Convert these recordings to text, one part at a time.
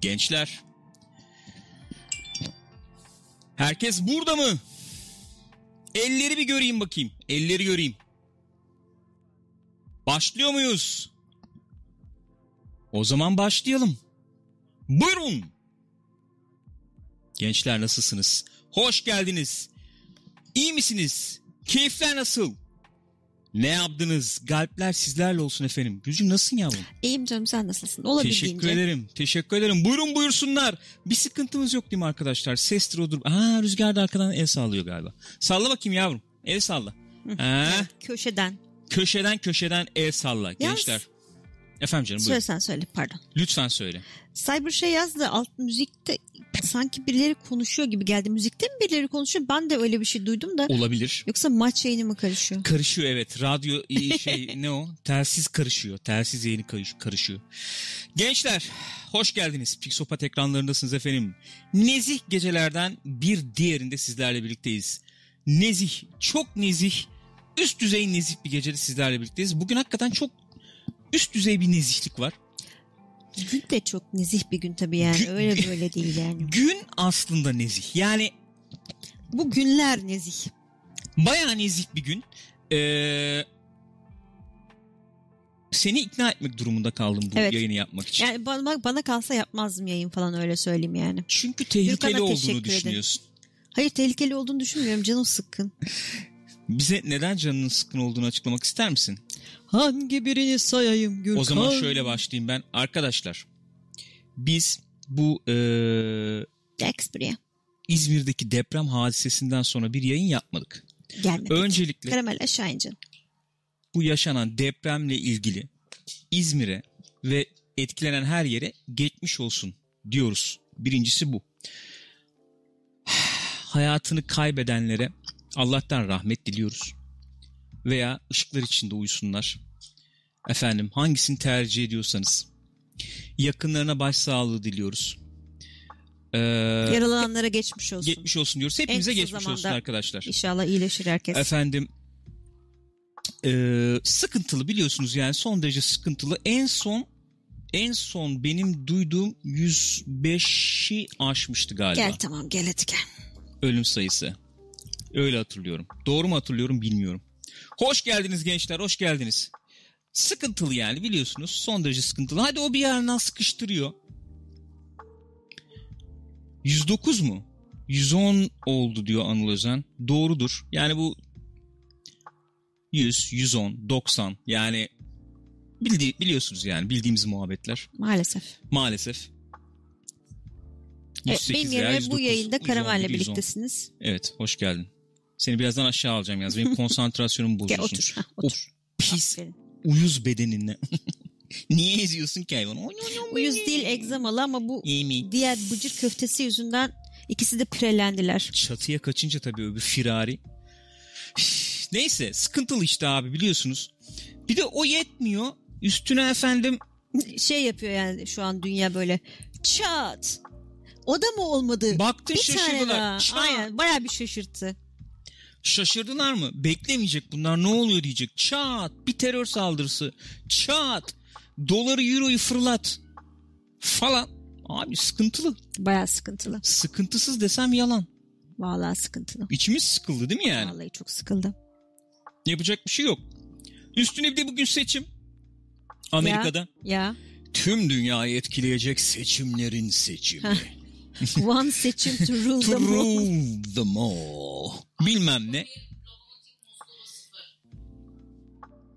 Gençler. Herkes burada mı? Elleri bir göreyim bakayım. Elleri göreyim. Başlıyor muyuz? O zaman başlayalım. Buyurun. Gençler nasılsınız? Hoş geldiniz. İyi misiniz? Keyifler nasıl? Ne yaptınız? Galpler sizlerle olsun efendim. Gücün nasılsın yavrum? İyiyim canım sen nasılsın? Olabildiğince. Teşekkür ederim. Teşekkür ederim. Buyurun buyursunlar. Bir sıkıntımız yok değil mi arkadaşlar? Ses odur. Aa rüzgar da arkadan el sallıyor galiba. Salla bakayım yavrum. El salla. Ha, köşeden. köşeden köşeden el salla gençler. Efendim canım Söyle buyurun. sen söyle pardon. Lütfen söyle. Cyber şey yazdı alt müzikte sanki birileri konuşuyor gibi geldi. Müzikte mi birileri konuşuyor? Ben de öyle bir şey duydum da. Olabilir. Yoksa maç yayını mı karışıyor? Karışıyor evet. Radyo şey ne o? Telsiz karışıyor. Telsiz yayını karış- karışıyor. Gençler hoş geldiniz. Pixopat ekranlarındasınız efendim. Nezih gecelerden bir diğerinde sizlerle birlikteyiz. Nezih, çok nezih, üst düzey nezih bir gecede sizlerle birlikteyiz. Bugün hakikaten çok üst düzey bir nezihlik var. Gün de çok nezih bir gün tabii yani. Gün- Öyle böyle değil yani. Gün aslında nezih. Yani Bu günler nezih. bayağı nezih bir gün. Ee, seni ikna etmek durumunda kaldım bu Evet. yayını yapmak için. Yani bana, bana kalsa yapmazdım yayın falan öyle söyleyeyim yani. Çünkü tehlikeli Gürkan'a olduğunu düşünüyorsun. Hayır tehlikeli olduğunu düşünmüyorum. Canım sıkkın. Bize neden canının sıkkın olduğunu açıklamak ister misin? Hangi birini sayayım Gürkan? O zaman şöyle başlayayım ben. Arkadaşlar biz bu eee, Express'e İzmir'deki deprem hadisesinden sonra bir yayın yapmadık. gelmedi. Öncelikle Karamel aşağı ince. bu yaşanan depremle ilgili İzmir'e ve etkilenen her yere geçmiş olsun diyoruz. Birincisi bu. Hayatını kaybedenlere Allah'tan rahmet diliyoruz. Veya ışıklar içinde uyusunlar. Efendim hangisini tercih ediyorsanız. Yakınlarına başsağlığı diliyoruz. Ee, Yaralananlara geçmiş olsun. geçmiş olsun diyoruz. Hepimize geçmiş olsun arkadaşlar. İnşallah iyileşir herkes. Efendim eee, sıkıntılı biliyorsunuz yani son derece sıkıntılı. En son en son benim duyduğum 105'i aşmıştı galiba Gel tamam gel hadi gel. ölüm sayısı. Öyle hatırlıyorum. Doğru mu hatırlıyorum bilmiyorum. Hoş geldiniz gençler, hoş geldiniz. Sıkıntılı yani biliyorsunuz. Son derece sıkıntılı. Hadi o bir yerden sıkıştırıyor. 109 mu? 110 oldu diyor Anıl Özen. Doğrudur. Yani bu 100, 110, 90 yani bildi, biliyorsunuz yani bildiğimiz muhabbetler Maalesef. maalesef. E, 108 benim yerime 109, bu yayında 110, Karamel'le 110. birliktesiniz. Evet hoş geldin. Seni birazdan aşağı alacağım yalnız. Benim konsantrasyonumu Gel bozuyorsun. otur. ha, O otur. pis Aferin. uyuz bedeninle. Niye eziyorsun ki hayvanı? Uyuz değil egzamalı ama bu diğer bıcır köftesi yüzünden ikisi de pirelendiler. Çatıya kaçınca tabii öbür firari. Neyse sıkıntılı işte abi biliyorsunuz. Bir de o yetmiyor. Üstüne efendim Şey yapıyor yani şu an dünya böyle çat. O da mı olmadı? baktın bir tane şaşırdılar. daha. Çat. Aynen baya bir şaşırttı. Şaşırdılar mı? Beklemeyecek bunlar ne oluyor diyecek. Çat bir terör saldırısı. Çat doları euroyu fırlat falan. Abi sıkıntılı. Baya sıkıntılı. Sıkıntısız desem yalan. Vallahi sıkıntılı. İçimiz sıkıldı değil mi yani? Vallahi çok sıkıldım. Yapacak bir şey yok. Üstüne bir de bugün seçim. Amerika'da. Ya. Tüm dünyayı etkileyecek seçimlerin seçimi. One seçim to rule to them all. rule them all. Bilmem ne.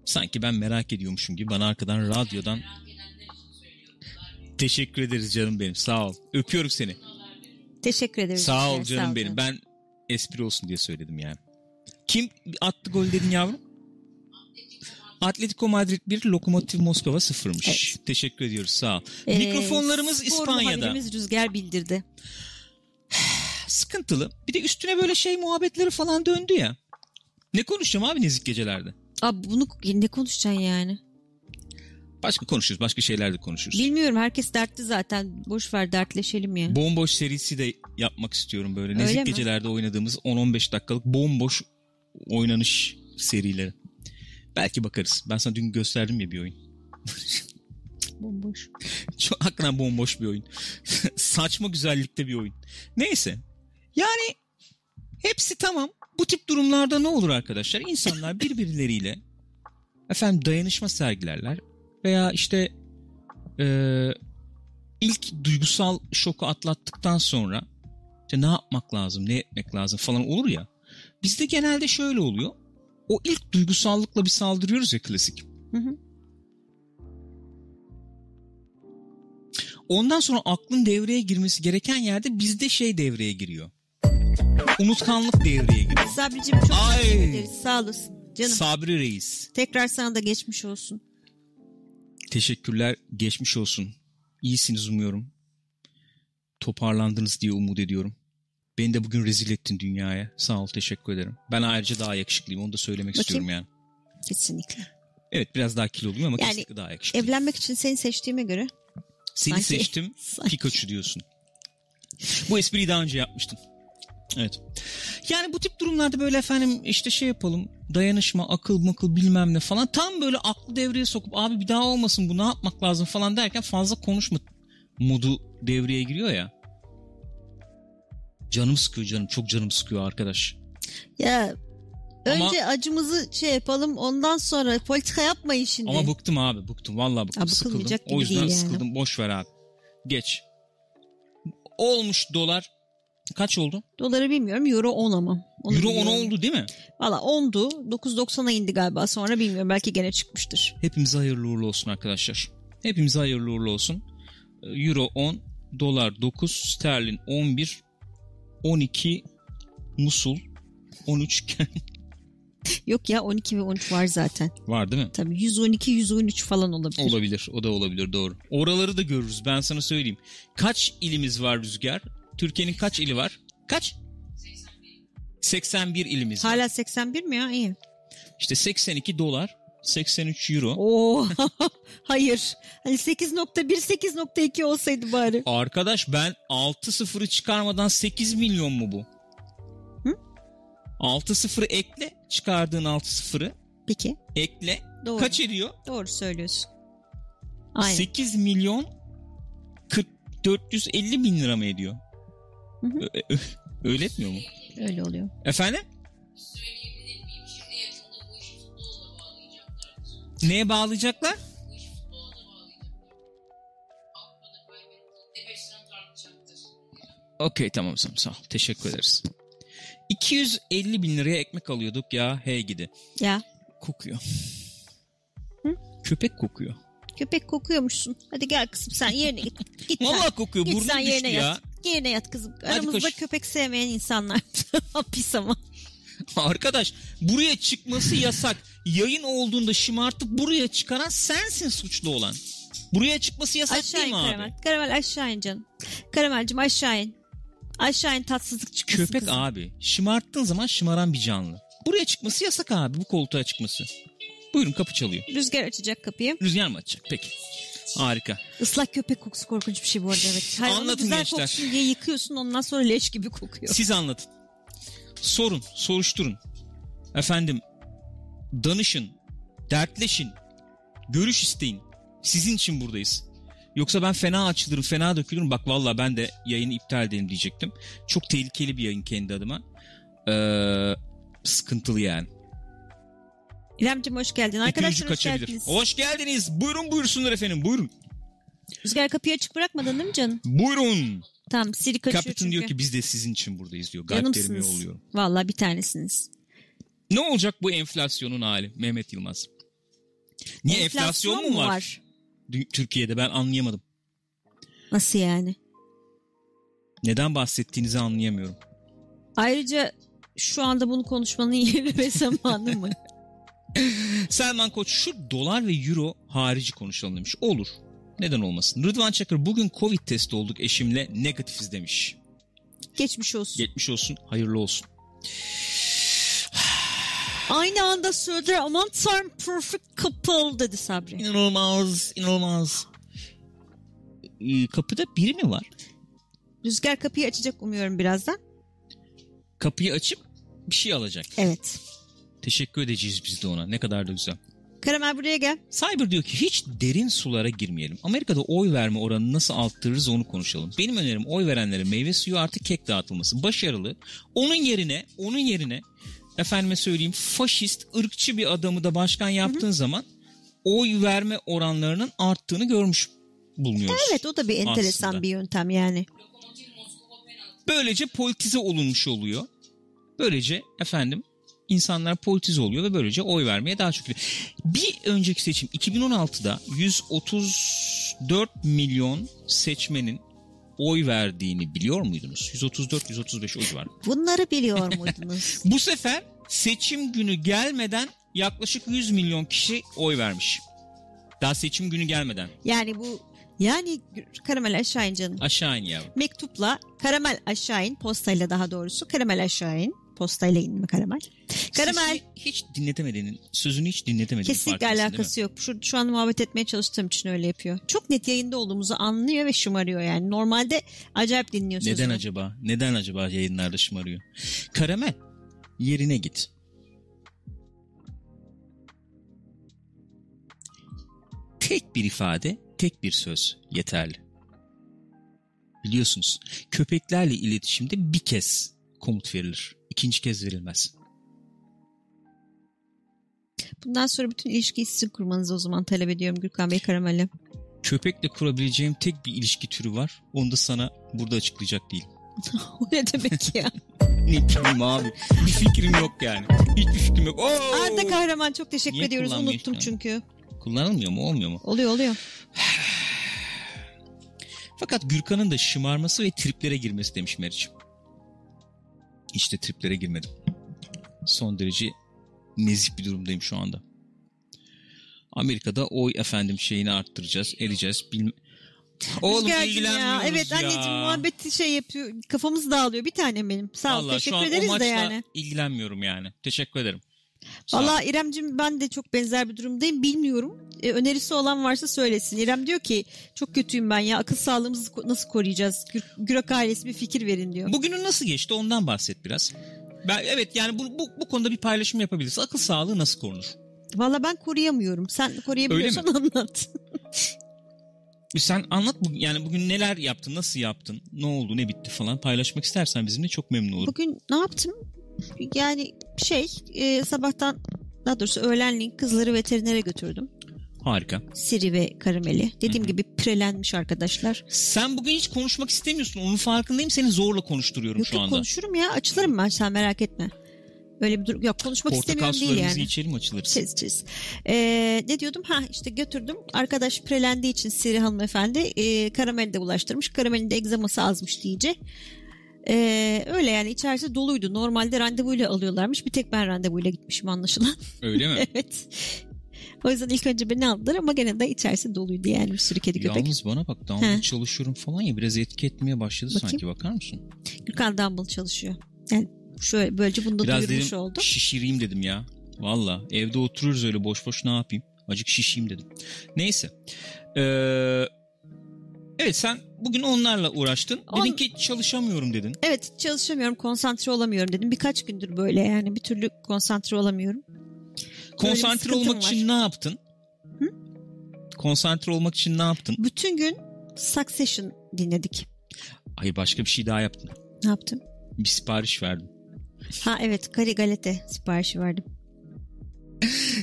Sanki ben merak ediyormuşum gibi bana arkadan radyodan Teşekkür ederiz canım benim. Sağ ol. Öpüyorum seni. Teşekkür ederim. Sağ ol Sağ canım benim. Ben espri olsun diye söyledim yani. Kim attı gol dedin yavrum? Atletico Madrid 1, Lokomotiv Moskova 0'mış. Evet. Teşekkür ediyoruz sağ ol. Ee, Mikrofonlarımız spor İspanya'da. muhabirimiz Rüzgar bildirdi. Sıkıntılı. Bir de üstüne böyle şey muhabbetleri falan döndü ya. Ne konuşacağım abi nezik gecelerde? Abi bunu ne konuşacaksın yani? Başka konuşuruz. Başka şeyler de konuşuruz. Bilmiyorum herkes dertli zaten. Boş ver dertleşelim ya. Bomboş serisi de yapmak istiyorum böyle. Öyle Nezik mi? gecelerde oynadığımız 10-15 dakikalık bomboş oynanış serileri. Belki bakarız. Ben sana dün gösterdim ya bir oyun. Bomboş. Çok hakikaten bomboş bir oyun. Saçma güzellikte bir oyun. Neyse. Yani hepsi tamam. Bu tip durumlarda ne olur arkadaşlar? İnsanlar birbirleriyle efendim dayanışma sergilerler veya işte e, ilk duygusal şoku atlattıktan sonra işte ne yapmak lazım, ne etmek lazım falan olur ya. Bizde genelde şöyle oluyor. O ilk duygusallıkla bir saldırıyoruz ya klasik. Hı hı. Ondan sonra aklın devreye girmesi gereken yerde bizde şey devreye giriyor. Unutkanlık devreye giriyor. Sabricim çok Ay. teşekkür ederiz. Sağ olasın. Canım Sabri Reis. tekrar sana da geçmiş olsun. Teşekkürler. Geçmiş olsun. İyisiniz umuyorum. Toparlandınız diye umut ediyorum. Beni de bugün rezil ettin dünyaya. Sağ ol teşekkür ederim. Ben ayrıca daha yakışıklıyım. Onu da söylemek Bakayım. istiyorum yani. Kesinlikle. Evet biraz daha kiloluyum ama Yani kesinlikle daha yakışıklıyım. Evlenmek için seni seçtiğime göre Seni sanki- seçtim. sanki- Pikachu diyorsun. Bu espriyi daha önce yapmıştım. Evet. Yani bu tip durumlarda böyle efendim işte şey yapalım. Dayanışma, akıl makıl bilmem ne falan. Tam böyle aklı devreye sokup abi bir daha olmasın bu ne yapmak lazım falan derken fazla konuşma modu devreye giriyor ya. Canım sıkıyor canım. Çok canım sıkıyor arkadaş. ya Ama- önce acımızı şey yapalım ondan sonra politika yapmayın şimdi. Ama bıktım abi bıktım. Vallahi bıktım. Ya sıkıldım. O yüzden değil yani. sıkıldım. Boş ver abi. Geç. Olmuş dolar. Kaç oldu? Doları bilmiyorum euro 10 ama. Onu Euro 10 biliyorum. oldu değil mi? Valla 10'du 9.90'a indi galiba sonra bilmiyorum belki gene çıkmıştır. Hepimize hayırlı uğurlu olsun arkadaşlar. Hepimize hayırlı uğurlu olsun. Ee, Euro 10, dolar 9, sterlin 11, 12, Musul 13 Yok ya 12 ve 13 var zaten. var değil mi? Tabii 112 113 falan olabilir. Olabilir. O da olabilir doğru. Oraları da görürüz ben sana söyleyeyim. Kaç ilimiz var rüzgar? Türkiye'nin kaç ili var? Kaç? 81 ilimiz var. Hala 81 mi ya? İyi. İşte 82 dolar, 83 euro. Oo. Hayır. Hani 8.1 8.2 olsaydı bari. Arkadaş ben 6 sıfırı çıkarmadan 8 milyon mu bu? Hı? 6 sıfırı ekle çıkardığın 6 sıfırı Peki. ekle Doğru. kaç ediyor? Doğru söylüyorsun. Aynen. 8 milyon 40 450 bin lira mı ediyor? Hı hı. Öyle etmiyor mu? Öyle oluyor. Efendim? Neye bağlayacaklar? Bu işi futbola bağlayacaklar. Avrupa'da kaybettiğinde 5 sene tartışacaktır. Okey tamam tamam sağ ol. Teşekkür ederiz. 250 bin liraya ekmek alıyorduk ya hey gidi. Ya Kokuyor. Hı? Köpek kokuyor. köpek kokuyormuşsun. Hadi gel kızım sen yerine git. Git sen. Vallahi kokuyor. Git Burnum düştü yerine ya. yat. Yerine yat kızım. Aramızda köpek sevmeyen insanlar. Pis ama. Arkadaş buraya çıkması yasak. Yayın olduğunda şımartıp buraya çıkaran sensin suçlu olan. Buraya çıkması yasak Aşağı değil in mi abi? Karamel. Karamel aşağı in canım. Karamelcim aşağı in. Aşağı in tatsızlık çıkmasın Köpek kızım. abi. Şımarttığın zaman şımaran bir canlı. Buraya çıkması yasak abi bu koltuğa çıkması. Buyurun kapı çalıyor. Rüzgar açacak kapıyı. Rüzgar mı açacak? Peki. Harika. Islak köpek kokusu korkunç bir şey bu arada evet. Hayır, onu Anlatın güzel gençler. koksun diye yıkıyorsun ondan sonra leş gibi kokuyor. Siz anlatın. Sorun, soruşturun. Efendim, danışın, dertleşin, görüş isteyin. Sizin için buradayız. Yoksa ben fena açılırım, fena dökülürüm. Bak valla ben de yayını iptal edelim diyecektim. Çok tehlikeli bir yayın kendi adıma. Ee, sıkıntılı yani. İremciğim hoş geldin. Arkadaşlar hoş kaçabilir. geldiniz. Hoş geldiniz. Buyurun buyursunlar efendim. Buyurun. Rüzgar kapıyı açık bırakmadın değil mi canım? Buyurun. Tamam Siri kaçıyor Captain çünkü. diyor ki biz de sizin için buradayız diyor. Canımsınız. yolluyorum. Valla bir tanesiniz. Ne olacak bu enflasyonun hali Mehmet Yılmaz? Niye enflasyon, mu var? Dü- Türkiye'de ben anlayamadım. Nasıl yani? Neden bahsettiğinizi anlayamıyorum. Ayrıca şu anda bunu konuşmanın yeri ve zamanı mı? Selman Koç şu dolar ve euro harici konuşalım demiş. Olur. Neden olmasın? Rıdvan Çakır bugün Covid testi olduk eşimle negatifiz demiş. Geçmiş olsun. Geçmiş olsun, hayırlı olsun. Aynı anda söylediler aman tanrım perfect couple dedi Sabri. İnanılmaz, inanılmaz. Ee, kapıda biri mi var? Rüzgar kapıyı açacak umuyorum birazdan. Kapıyı açıp bir şey alacak. Evet. Teşekkür edeceğiz biz de ona. Ne kadar da güzel. Karamel buraya gel. Cyber diyor ki hiç derin sulara girmeyelim. Amerika'da oy verme oranını nasıl arttırırız onu konuşalım. Benim önerim oy verenlere meyve suyu artı kek dağıtılması. Başarılı. Onun yerine onun yerine efendime söyleyeyim faşist, ırkçı bir adamı da başkan yaptığın zaman oy verme oranlarının arttığını görmüş bulunuyoruz. Evet o da bir enteresan Aslında. bir yöntem yani. Böylece politize olunmuş oluyor. Böylece efendim insanlar politize oluyor ve böylece oy vermeye daha çok Bir önceki seçim 2016'da 134 milyon seçmenin oy verdiğini biliyor muydunuz? 134-135 oy var. Bunları biliyor muydunuz? Bu sefer seçim günü gelmeden yaklaşık 100 milyon kişi oy vermiş. Daha seçim günü gelmeden. yani bu yani karamel aşağı in canım. Aşağı in ya. Mektupla karamel aşağı in postayla daha doğrusu karamel aşağı in. Postayla inme karamel. Karamel Sesini hiç dinletemediğinin, sözünü hiç dinletemediğinin kesinlikle alakası yok. Şu, şu an muhabbet etmeye çalıştığım için öyle yapıyor. Çok net yayında olduğumuzu anlıyor ve şımarıyor yani. Normalde acayip dinliyor Neden sözünü. acaba? Neden acaba yayınlarda şımarıyor? Karamel yerine git. Tek bir ifade, tek bir söz yeterli. Biliyorsunuz köpeklerle iletişimde bir kez komut verilir. İkinci kez verilmez. Bundan sonra bütün ilişkiyi sizin kurmanızı o zaman talep ediyorum Gürkan Bey Karamel'le. Köpekle kurabileceğim tek bir ilişki türü var. Onu da sana burada açıklayacak değilim. o ne demek ya? Ne bileyim abi. Bir fikrim yok yani. Hiçbir fikrim yok. Oo! Arda Kahraman çok teşekkür Niye ediyoruz. Unuttum işte? çünkü. Kullanılmıyor mu olmuyor mu? Oluyor oluyor. Fakat Gürkan'ın da şımarması ve triplere girmesi demiş Meriç'im. Hiç de triplere girmedim. Son derece nezih bir durumdayım şu anda. Amerika'da oy efendim şeyini arttıracağız, edeceğiz. Bilmem. Oğlum ilgilenmiyoruz Evet ya. anneciğim muhabbeti şey yapıyor. Kafamız dağılıyor. Bir tanem benim. Sağ ol. Vallahi teşekkür şu an o ederiz de maçla yani. ilgilenmiyorum yani. Teşekkür ederim. Valla İremcim ben de çok benzer bir durumdayım. Bilmiyorum. E, önerisi olan varsa söylesin. İrem diyor ki çok kötüyüm ben ya. Akıl sağlığımızı nasıl koruyacağız? Gür, Gürak ailesi bir fikir verin diyor. Bugünün nasıl geçti ondan bahset biraz. Ben, evet yani bu, bu, bu konuda bir paylaşım yapabiliriz. Akıl sağlığı nasıl korunur? Valla ben koruyamıyorum. Sen koruyabiliyorsan anlat. Sen anlat yani bugün neler yaptın, nasıl yaptın, ne oldu, ne bitti falan paylaşmak istersen bizimle çok memnun olurum. Bugün ne yaptım? Yani şey e, sabahtan daha doğrusu öğlenleyin kızları veterinere götürdüm. Harika. Siri ve Karameli. Dediğim Hı hı. gibi prelenmiş arkadaşlar. Sen bugün hiç konuşmak istemiyorsun. Onun farkındayım. Seni zorla konuşturuyorum Yok şu yok anda. konuşurum ya açılırım ben sen merak etme. Öyle bir durum yok konuşmak Portakal istemiyorum değil yani. içelim açılırız. Çiz çiz. Ee, ne diyordum? Ha işte götürdüm. Arkadaş prelendiği için Siri hanımefendi e, karameli de ulaştırmış. Karamelin de egzaması azmış diyece. Ee, öyle yani içerisi doluydu. Normalde randevuyla alıyorlarmış. Bir tek ben randevuyla gitmişim anlaşılan. Öyle mi? evet. O yüzden ilk önce beni aldılar ama gene de içerisi doluydu yani bir sürü kedi köpek. Yalnız bana bak download çalışıyorum falan ya biraz etki etmeye başladı Bakayım. sanki bakar mısın? Gürkan Dumble çalışıyor. Yani şöyle böylece bunu da Biraz duyurmuş dedim oldum. şişireyim dedim ya. Valla evde oturuyoruz öyle boş boş ne yapayım? Acık şişeyim dedim. Neyse. Ee, evet sen bugün onlarla uğraştın. On- Dedin ki çalışamıyorum dedin. Evet çalışamıyorum konsantre olamıyorum dedim. Birkaç gündür böyle yani bir türlü konsantre olamıyorum. Konsantre olmak için ne yaptın? Konsantre olmak için ne yaptın? Bütün gün Succession dinledik. Hayır başka bir şey daha yaptın. Ne yaptım? Bir sipariş verdim. Ha evet kare galete siparişi verdim.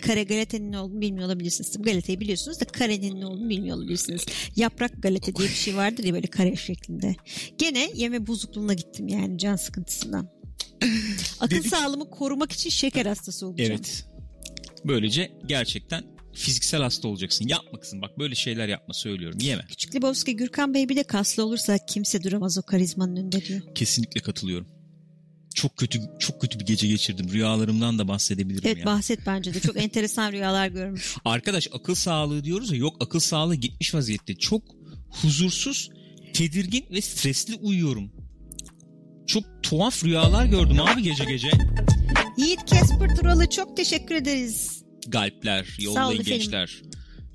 Kare galetenin ne olduğunu bilmiyor olabilirsiniz. Tabii Galeteyi biliyorsunuz da karenin ne olduğunu bilmiyor olabilirsiniz. Yaprak galete diye bir şey vardır ya böyle kare şeklinde. Gene yeme bozukluğuna gittim yani can sıkıntısından. Akıl Dedik- sağlığımı korumak için şeker hastası olacağım. Evet. Böylece gerçekten fiziksel hasta olacaksın. Yapma kızım bak böyle şeyler yapma söylüyorum. Yeme. Küçük Lebowski Gürkan Bey bir de kaslı olursa kimse duramaz o karizmanın önünde diyor. Kesinlikle katılıyorum. Çok kötü çok kötü bir gece geçirdim. Rüyalarımdan da bahsedebilirim Evet ya. bahset bence de. Çok enteresan rüyalar görmüş. Arkadaş akıl sağlığı diyoruz ya yok akıl sağlığı gitmiş vaziyette. Çok huzursuz, tedirgin ve stresli uyuyorum. Çok tuhaf rüyalar gördüm abi gece gece. Yiğit Kesper Duralı çok teşekkür ederiz. Galpler, yollayın efendim. gençler.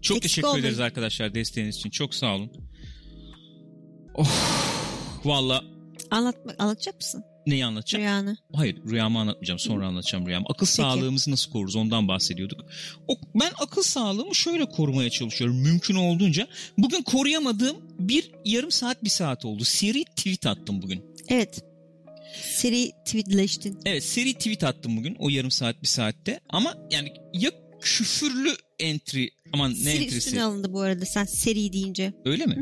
Çok Eksik teşekkür olmayın. ederiz arkadaşlar desteğiniz için. Çok sağ olun. Oh, valla Anlatma, anlatacak mısın? Neyi anlatacağım? Rüyanı. Hayır rüyamı anlatmayacağım. Sonra anlatacağım rüyamı. Akıl sağlığımızı nasıl koruruz ondan bahsediyorduk. O, ben akıl sağlığımı şöyle korumaya çalışıyorum mümkün olduğunca. Bugün koruyamadığım bir yarım saat bir saat oldu. Seri tweet attım bugün. Evet. Seri tweetleştin. Evet seri tweet attım bugün o yarım saat bir saatte. Ama yani ya küfürlü entry aman ne Seri entry'si üstüne alındı bu arada sen seri deyince. öyle mi?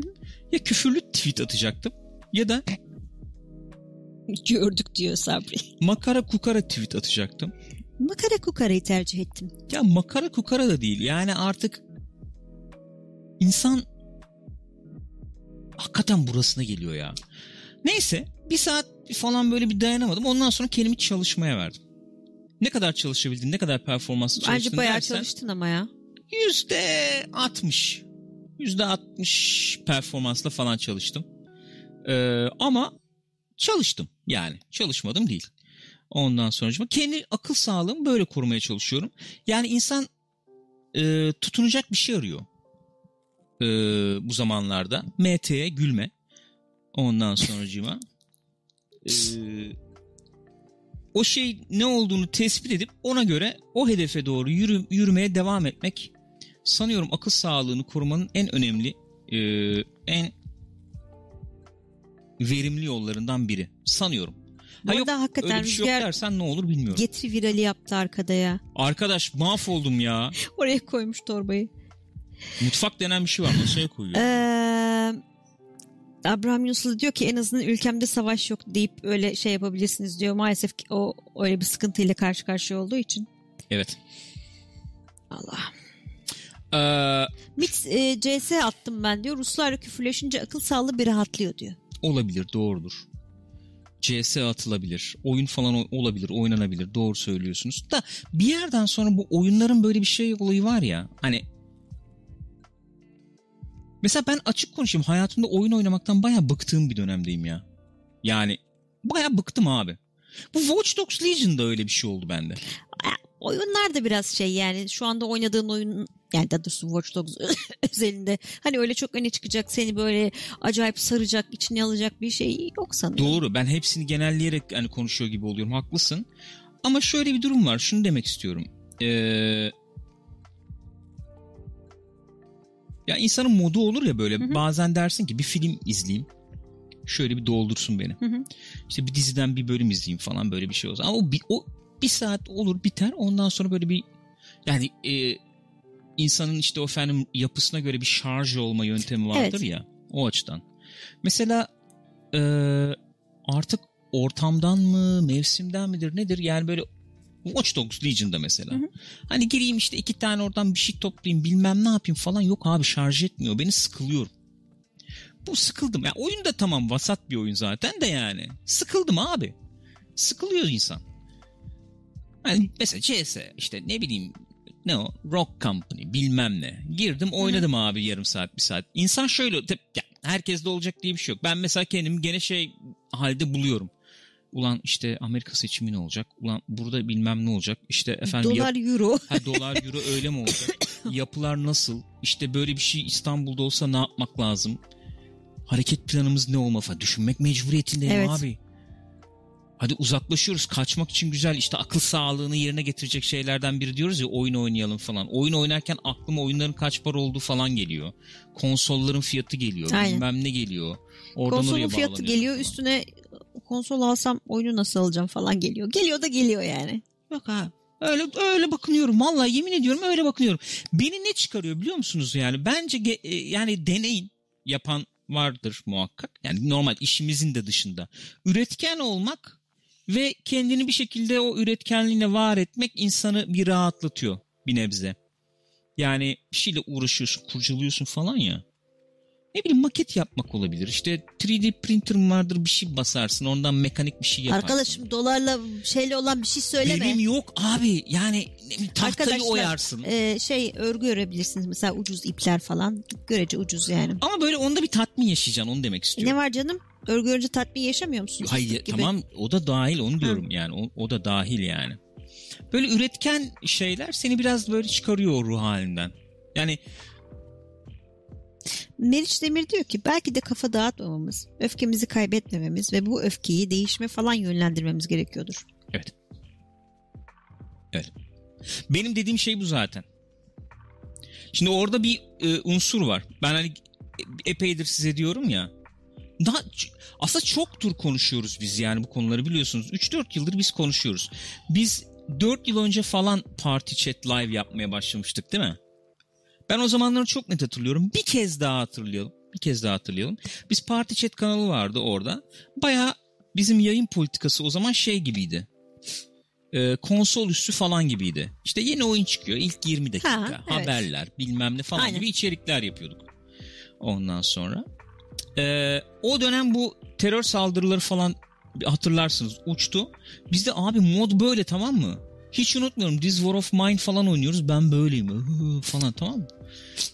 Ya küfürlü tweet atacaktım ya da Gördük diyor Sabri. makara kukara tweet atacaktım. Makara kukarayı tercih ettim. Ya makara kukara da değil. Yani artık insan hakikaten burasına geliyor ya. Neyse bir saat falan böyle bir dayanamadım. Ondan sonra kendimi çalışmaya verdim. Ne kadar çalışabildin, ne kadar performanslı çalıştın Bence bayağı dersen çalıştın ama ya. yüzde altmış. Yüzde altmış performansla falan çalıştım. Ee, ama çalıştım yani. Çalışmadım değil. Ondan sonra kendi akıl sağlığımı böyle korumaya çalışıyorum. Yani insan e, tutunacak bir şey arıyor. E, bu zamanlarda. MT'ye gülme. Ondan sonracıma. E, o şey ne olduğunu tespit edip ona göre o hedefe doğru yürü, yürümeye devam etmek sanıyorum akıl sağlığını korumanın en önemli e, en verimli yollarından biri. Sanıyorum. Bu Ha yok, hakikaten öyle bir şey yok dersen ne olur bilmiyorum. getir virali yaptı arkada ya. Arkadaş mahvoldum ya. Oraya koymuş torbayı. Mutfak denen bir şey var masaya koyuyor. Ee, Abraham Yunuslu diyor ki en azından ülkemde savaş yok deyip öyle şey yapabilirsiniz diyor. Maalesef ki o öyle bir sıkıntıyla karşı karşıya olduğu için. Evet. Allah. Ee, Mix e, CS attım ben diyor. Ruslarla küfürleşince akıl sağlığı bir rahatlıyor diyor. Olabilir doğrudur. CS atılabilir. Oyun falan olabilir, oynanabilir. Doğru söylüyorsunuz. Da bir yerden sonra bu oyunların böyle bir şey olayı var ya. Hani Mesela ben açık konuşayım. Hayatımda oyun oynamaktan bayağı bıktığım bir dönemdeyim ya. Yani bayağı bıktım abi. Bu Watch Dogs Legion'da öyle bir şey oldu bende. Oyunlar da biraz şey yani şu anda oynadığın oyun yani daha doğrusu Watch Dogs özelinde hani öyle çok öne çıkacak seni böyle acayip saracak içine alacak bir şey yok sanırım. Doğru. Ben hepsini genelleyerek hani konuşuyor gibi oluyorum. Haklısın. Ama şöyle bir durum var. Şunu demek istiyorum. Ee, ya insanın modu olur ya böyle. Hı hı. Bazen dersin ki bir film izleyeyim. Şöyle bir doldursun beni. Hı hı. İşte bir diziden bir bölüm izleyeyim falan böyle bir şey olsa. Ama o bir, o bir saat olur biter. Ondan sonra böyle bir yani e, insanın işte o efendim yapısına göre bir şarj olma yöntemi vardır Evet. ya. O açıdan. Mesela e, artık ortamdan mı mevsimden midir nedir yani böyle Watch Dogs Legion'da mesela. Hı hı. Hani gireyim işte iki tane oradan bir şey toplayayım bilmem ne yapayım falan yok abi şarj etmiyor. Beni sıkılıyorum. Bu sıkıldım. Ya oyun da tamam vasat bir oyun zaten de yani. Sıkıldım abi. Sıkılıyor insan. Hani mesela CS işte ne bileyim ne o Rock Company bilmem ne. Girdim oynadım abi yarım saat bir saat. İnsan şöyle tep- ya, herkes de olacak diye bir şey yok. Ben mesela kendimi gene şey halde buluyorum. Ulan işte Amerika seçimi ne olacak? Ulan burada bilmem ne olacak? İşte efendim yap- Dolar euro. Ha dolar euro öyle mi olacak? Yapılar nasıl? İşte böyle bir şey İstanbul'da olsa ne yapmak lazım? Hareket planımız ne olmalı falan. Düşünmek mecburiyetindeyim Evet. abi. Hadi uzaklaşıyoruz. Kaçmak için güzel işte akıl sağlığını yerine getirecek şeylerden biri diyoruz ya oyun oynayalım falan. Oyun oynarken aklıma oyunların kaç para olduğu falan geliyor. Konsolların fiyatı geliyor. Aynen. Bilmem ne geliyor. Oradan Konsolun fiyatı geliyor falan. üstüne konsol alsam oyunu nasıl alacağım falan geliyor. Geliyor da geliyor yani. Yok abi. Öyle öyle bakınıyorum. Vallahi yemin ediyorum öyle bakınıyorum. Beni ne çıkarıyor biliyor musunuz yani? Bence ge- e, yani deneyin yapan vardır muhakkak. Yani normal işimizin de dışında. Üretken olmak ve kendini bir şekilde o üretkenliğine var etmek insanı bir rahatlatıyor bir nebze. Yani bir şeyle uğraşıyorsun, kurcalıyorsun falan ya. Ne bileyim maket yapmak olabilir. İşte 3D printer'ın vardır bir şey basarsın. Ondan mekanik bir şey yaparsın. Arkadaşım dolarla şeyle olan bir şey söyleme. Benim yok abi. Yani tahtayı Arkadaşlar, oyarsın. Ee, şey örgü örebilirsiniz mesela ucuz ipler falan. Görece ucuz yani. Ama böyle onda bir tatmin yaşayacaksın onu demek E istiyorum. ne var canım? Örgü örünce tatmin yaşamıyor musun? Hayır gibi. tamam o da dahil onu diyorum yani o, o da dahil yani. Böyle üretken şeyler seni biraz böyle çıkarıyor ruh halinden. Yani Meriç Demir diyor ki belki de kafa dağıtmamamız, öfkemizi kaybetmememiz ve bu öfkeyi değişme falan yönlendirmemiz gerekiyordur. Evet. Evet. Benim dediğim şey bu zaten. Şimdi orada bir e, unsur var. Ben hani epeydir size diyorum ya. Daha aslında çok tur konuşuyoruz biz yani bu konuları biliyorsunuz. 3-4 yıldır biz konuşuyoruz. Biz 4 yıl önce falan Party Chat Live yapmaya başlamıştık değil mi? Ben o zamanları çok net hatırlıyorum. Bir kez daha hatırlayalım. Bir kez daha hatırlayalım. Biz Party Chat kanalı vardı orada. Baya bizim yayın politikası o zaman şey gibiydi. Ee, konsol üstü falan gibiydi. İşte yeni oyun çıkıyor. ilk 20 dakika. Ha, evet. Haberler bilmem ne falan Aynen. gibi içerikler yapıyorduk. Ondan sonra. Ee, o dönem bu terör saldırıları falan hatırlarsınız uçtu. Bizde abi mod böyle tamam mı? Hiç unutmuyorum. This War of Mine falan oynuyoruz. Ben böyleyim falan tamam mı?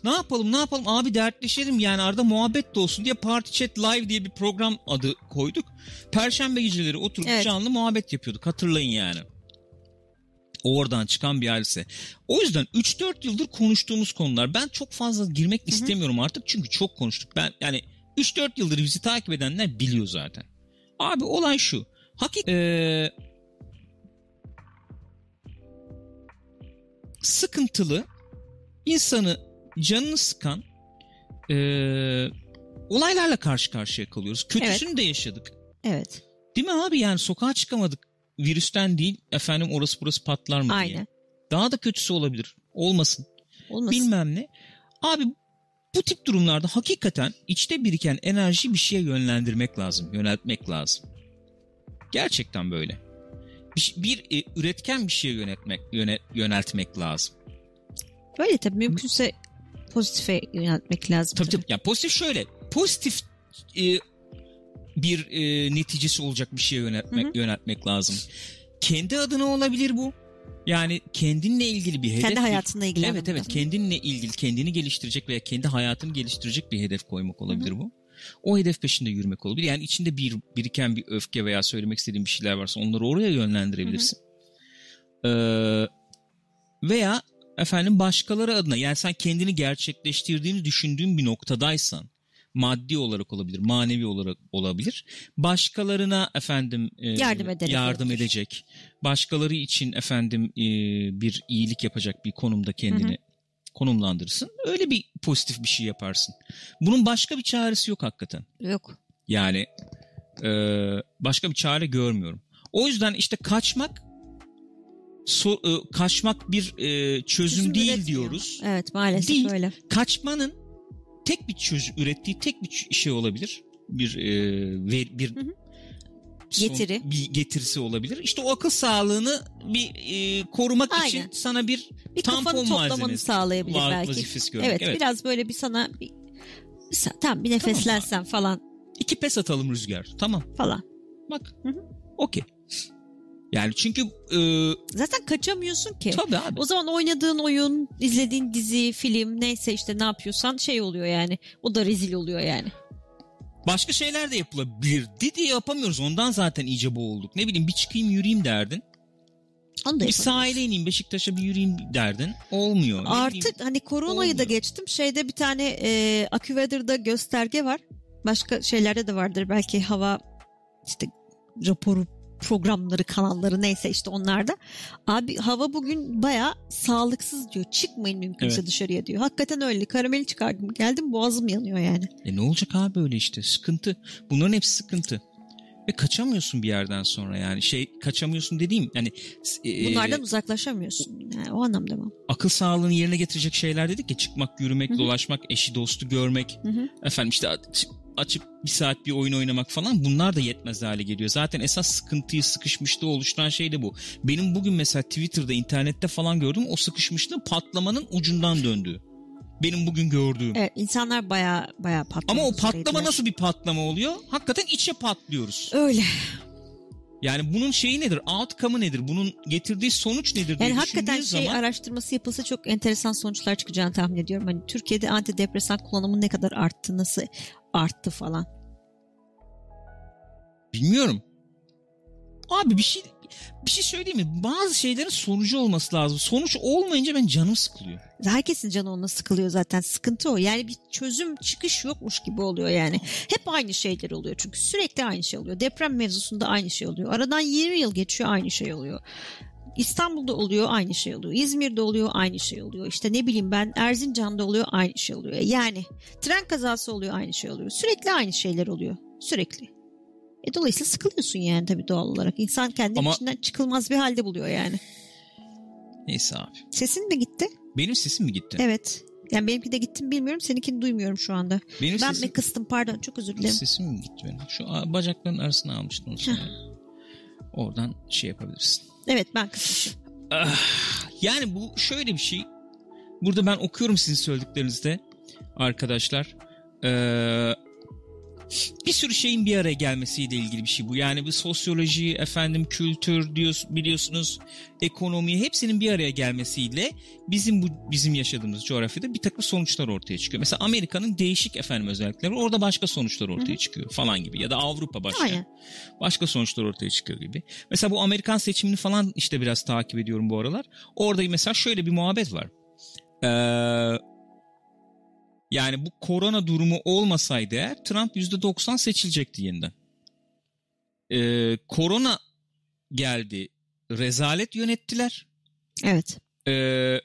Ne yapalım ne yapalım abi dertleşelim yani arada muhabbet de olsun diye Party Chat Live diye bir program adı koyduk. Perşembe geceleri oturup Evet. canlı muhabbet yapıyorduk hatırlayın yani. Oradan çıkan bir hadise. O yüzden 3-4 yıldır konuştuğumuz konular. Ben çok fazla girmek istemiyorum artık çünkü çok konuştuk. Ben yani 3-4 yıldır bizi takip edenler biliyor zaten. Abi olay şu. Hakik Ee, sıkıntılı insanı canını sıkan ee, olaylarla karşı karşıya kalıyoruz. Kötüsünü de yaşadık. Evet. Değil mi abi yani sokağa çıkamadık. Virüsten değil efendim orası burası patlar mı diye. Aynen. Daha da kötüsü olabilir. Olmasın. Olmasın. Bilmem ne. Abi bu tip durumlarda hakikaten içte biriken enerjiyi bir şeye yönlendirmek lazım. Yöneltmek lazım. Gerçekten böyle. Bir, bir e, üretken bir şeye yönetmek, yöne, yöneltmek lazım. Böyle tabii mümkünse pozitife yöneltmek lazım. Tabii tabii. Ya pozitif şöyle. Pozitif e, bir e, neticesi olacak bir şeye yöneltmek, Hı hı. yöneltmek lazım. Kendi adına olabilir bu. Yani kendinle ilgili bir hedef. Kendi hayatınla ilgili. Evet evet kendinle ilgili kendini geliştirecek veya kendi hayatını geliştirecek bir hedef koymak olabilir bu. O hedef peşinde yürümek olabilir. Yani içinde bir biriken bir öfke veya söylemek istediğin bir şeyler varsa onları oraya yönlendirebilirsin. Ee, veya efendim başkaları adına yani sen kendini gerçekleştirdiğini düşündüğün bir noktadaysan maddi olarak olabilir, manevi olarak olabilir. Başkalarına efendim e, Yardım ederek yardım olabilir. edecek. Başkaları için efendim e, bir iyilik yapacak bir konumda kendini konumlandırırsın. Öyle bir pozitif bir şey yaparsın. Bunun başka bir çaresi yok hakikaten. Yok. Yani e, başka bir çare görmüyorum. O yüzden işte kaçmak so- e, kaçmak bir e, çözüm, Çözüm değil üretmiyor. diyoruz. Evet maalesef Değil. öyle. Kaçmanın tek bir çözüm ürettiği tek bir şey olabilir. Bir e, bir Hı hı. son- Getiri. bir getirisi olabilir. İşte o akıl sağlığını bir e, korumak Aynen. için sana bir Bir tampon malzemesi sağlayabilir belki. vazifesi görmek. Evet, Evet. biraz böyle bir sana bir, tam bir nefeslensen falan İki pes atalım rüzgar. Tamam. falan. Bak. Okey. Yani çünkü e, Zaten kaçamıyorsun ki. tabii abi. O zaman oynadığın oyun, izlediğin dizi, film neyse işte ne yapıyorsan şey oluyor yani. O da rezil oluyor yani. Başka şeyler de yapılabilirdi diye yapamıyoruz. Ondan zaten iyice boğulduk. Ne bileyim bir çıkayım yürüyeyim derdin. Onu da Bir sahile ineyim Beşiktaş'a bir yürüyeyim derdin. Olmuyor. Ne bileyim. Artık hani koronayı da Olmuyor. geçtim. Şeyde bir tane e, AccuWeather'da gösterge var. Başka şeylerde de vardır. Belki hava işte raporu programları, kanalları neyse işte onlarda. Abi hava bugün baya sağlıksız diyor. Çıkmayın mümkünse Evet. dışarıya diyor. Hakikaten öyle. Karameli çıkardım. Geldim boğazım yanıyor yani. E ne olacak abi böyle işte sıkıntı. Bunların hepsi sıkıntı. Ve kaçamıyorsun bir yerden sonra yani şey kaçamıyorsun dediğim yani e, Bunlardan uzaklaşamıyorsun. Yani o anlamda mı? akıl sağlığını yerine getirecek şeyler dedik ya çıkmak, yürümek, Hı hı. dolaşmak, eşi dostu görmek, Hı hı. efendim işte aç- açıp bir saat bir oyun oynamak falan bunlar da yetmez hale geliyor. Zaten esas sıkıntıyı, sıkışmışlığı oluşturan şey de bu. Benim bugün mesela Twitter'da, internette falan gördüm o sıkışmışlığı patlamanın ucundan döndüğü. Benim bugün gördüğüm. Evet insanlar baya baya patlamak Ama o patlama nasıl bir patlama oluyor? Hakikaten içe patlıyoruz. Öyle. Yani bunun şeyi nedir? Outcome'ı nedir? Bunun getirdiği sonuç nedir diye Yani hakikaten şey zaman araştırması yapılsa çok enteresan sonuçlar çıkacağını tahmin ediyorum. Hani Türkiye'de antidepresan kullanımı ne kadar arttı, nasıl arttı falan. bilmiyorum. Abi bir şey bir şey söyleyeyim mi? Bazı şeylerin sonucu olması lazım. Sonuç olmayınca ben canım sıkılıyor. Herkesin canı onunla sıkılıyor zaten. Sıkıntı o. Yani bir çözüm çıkış yokmuş gibi oluyor yani. Hep aynı şeyler oluyor çünkü sürekli aynı şey oluyor. Deprem mevzusunda aynı şey oluyor. Aradan 20 yıl geçiyor aynı şey oluyor. İstanbul'da oluyor aynı şey oluyor. İzmir'de oluyor aynı şey oluyor. İşte ne bileyim ben Erzincan'da oluyor aynı şey oluyor. Yani tren kazası oluyor aynı şey oluyor. Sürekli aynı şeyler oluyor. Sürekli. E dolayısıyla sıkılıyorsun yani tabii doğal olarak. İnsan kendi Ama- içinden çıkılmaz bir halde buluyor yani. Neyse abi. Sesin mi gitti? Benim sesim mi gitti? Evet. Yani benimki de gitti mi bilmiyorum. Seninkini duymuyorum şu anda. Benim ben sesim, mi kıstım pardon çok özür dilerim. sesim mi gitti benim? Şu bacakların arasına almıştım onu. Oradan şey yapabilirsin. Evet ben kısmışım. Ah, yani bu şöyle bir şey. Burada ben okuyorum sizin söylediklerinizde arkadaşlar. Ee, bir sürü şeyin bir araya gelmesiyle ilgili bir şey bu. Yani bir sosyoloji, efendim kültür diyor, biliyorsunuz, ekonomi hepsinin bir araya gelmesiyle bizim bu bizim yaşadığımız coğrafyada bir takım sonuçlar ortaya çıkıyor. Mesela Amerika'nın değişik efendim özellikleri. Orada başka sonuçlar ortaya çıkıyor falan gibi ya da Avrupa başka Aynen. başka sonuçlar ortaya çıkıyor gibi. Mesela bu Amerikan seçimini falan işte biraz takip ediyorum bu aralar. Orada mesela şöyle bir muhabbet var. Ee, yani bu korona durumu olmasaydı eğer Trump %90 seçilecekti yeniden. Ee, korona geldi. Rezalet yönettiler. Evet. Ee,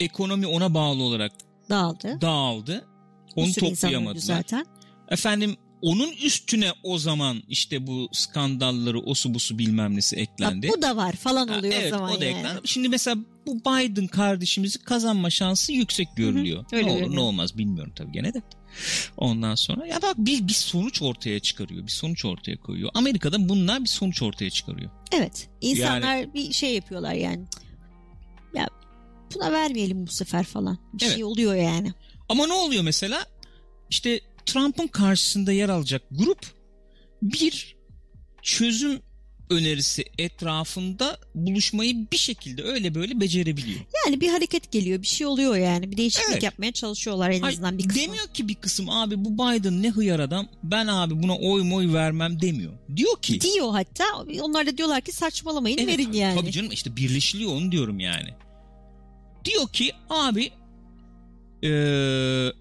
ekonomi ona bağlı olarak Dağıldı. Dağıldı. Onu toplayamadılar. zaten. Efendim onun üstüne o zaman işte bu skandalları osu busu bilmem nesi eklendi. bu da var falan Ha, oluyor evet o zaman o da yani. eklendi. Şimdi mesela bu Biden kardeşimizi kazanma şansı yüksek görülüyor. öyle ne olur görünüyor. ne olmaz bilmiyorum tabii gene de. Ondan sonra ya bak bir, bir sonuç ortaya çıkarıyor. Bir sonuç ortaya koyuyor. Amerika'da bunlar bir sonuç ortaya çıkarıyor. Evet. İnsanlar bir şey yapıyorlar yani. Ya buna vermeyelim bu sefer falan. Bir Evet. şey oluyor yani. Ama ne oluyor mesela? İşte Trump'ın karşısında yer alacak grup bir çözüm önerisi etrafında buluşmayı bir şekilde öyle böyle becerebiliyor. Yani bir hareket geliyor. Bir şey oluyor yani. Bir değişiklik Evet. yapmaya çalışıyorlar en Hayır, azından bir kısmı. demiyor ki bir kısım abi bu Biden ne hıyar adam ben abi buna oy moy vermem demiyor. Diyor ki Diyor hatta. Onlar da diyorlar ki saçmalamayın Evet, verin yani. Tabii canım işte birleşiliyor onu diyorum yani. Diyor ki abi eee,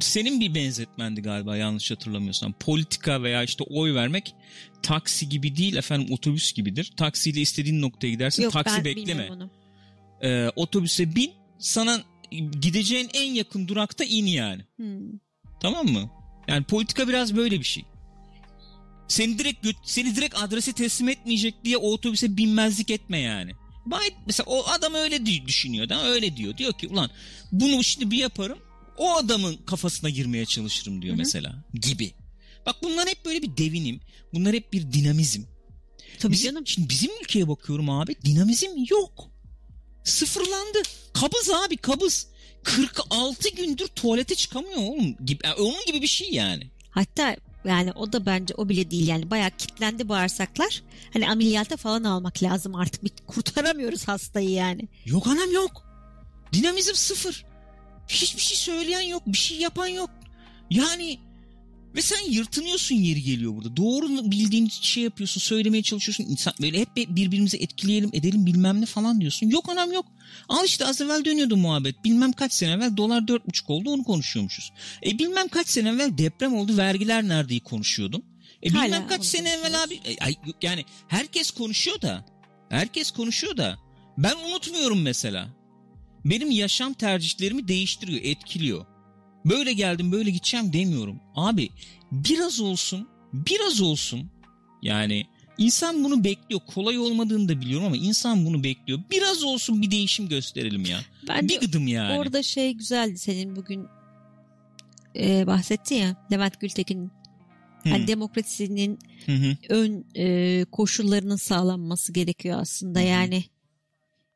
senin bir benzetmendi galiba yanlış hatırlamıyorsam. Politika veya işte oy vermek taksi gibi değil efendim otobüs gibidir. Taksiyle istediğin noktaya gidersin Yok taksi bekleme. Eee, otobüse bin sana gideceğin en yakın durakta in yani. Hmm. Tamam mı? Yani politika biraz böyle bir şey. Seni direkt seni direkt adrese teslim etmeyecek diye o otobüse binmezlik etme yani. Bay mesela o adam öyle düşünüyor da öyle diyor. Diyor ki ulan bunu şimdi bir yaparım. O adamın kafasına girmeye çalışırım diyor Hı hı. mesela gibi. Bak bunlar hep böyle bir devinim. Bunlar hep bir dinamizm. Tabii Bizim- canım. Şimdi bizim ülkeye bakıyorum abi dinamizm yok. Sıfırlandı. Kabız abi kabız. 46 gündür tuvalete çıkamıyor oğlum. Gibi, yani onun gibi bir şey yani. Hatta yani o da bence o bile değil yani bayağı kitlendi bağırsaklar. Hani ameliyata falan almak lazım artık. Bir kurtaramıyoruz hastayı yani. Yok anam yok. Dinamizm sıfır. Hiçbir şey söyleyen yok. Bir şey yapan yok. Yani ve sen yırtınıyorsun yeri geliyor burada. Doğru bildiğin şey yapıyorsun. Söylemeye çalışıyorsun. İnsan böyle hep birbirimizi etkileyelim edelim bilmem ne falan diyorsun. Yok anam yok. Al işte az evvel dönüyordu muhabbet. Bilmem kaç sene evvel dolar dört buçuk oldu onu konuşuyormuşuz. E bilmem kaç sene evvel deprem oldu vergiler neredeyi konuşuyordum. E Hala bilmem kaç onu sene evvel abi. e, yani herkes konuşuyor da. Herkes konuşuyor da. Ben unutmuyorum mesela. Benim yaşam tercihlerimi değiştiriyor, etkiliyor. Böyle geldim, böyle gideceğim demiyorum. Abi biraz olsun, biraz olsun. Yani insan bunu bekliyor. Kolay olmadığını da biliyorum ama insan bunu bekliyor. Biraz olsun bir değişim gösterelim ya. Bence bir gıdım yani. orada şey güzeldi senin bugün e, bahsettin ya Levent Gültekin Hı, hani demokrasinin hı hı. ön e, koşullarının sağlanması gerekiyor aslında Hı hı. yani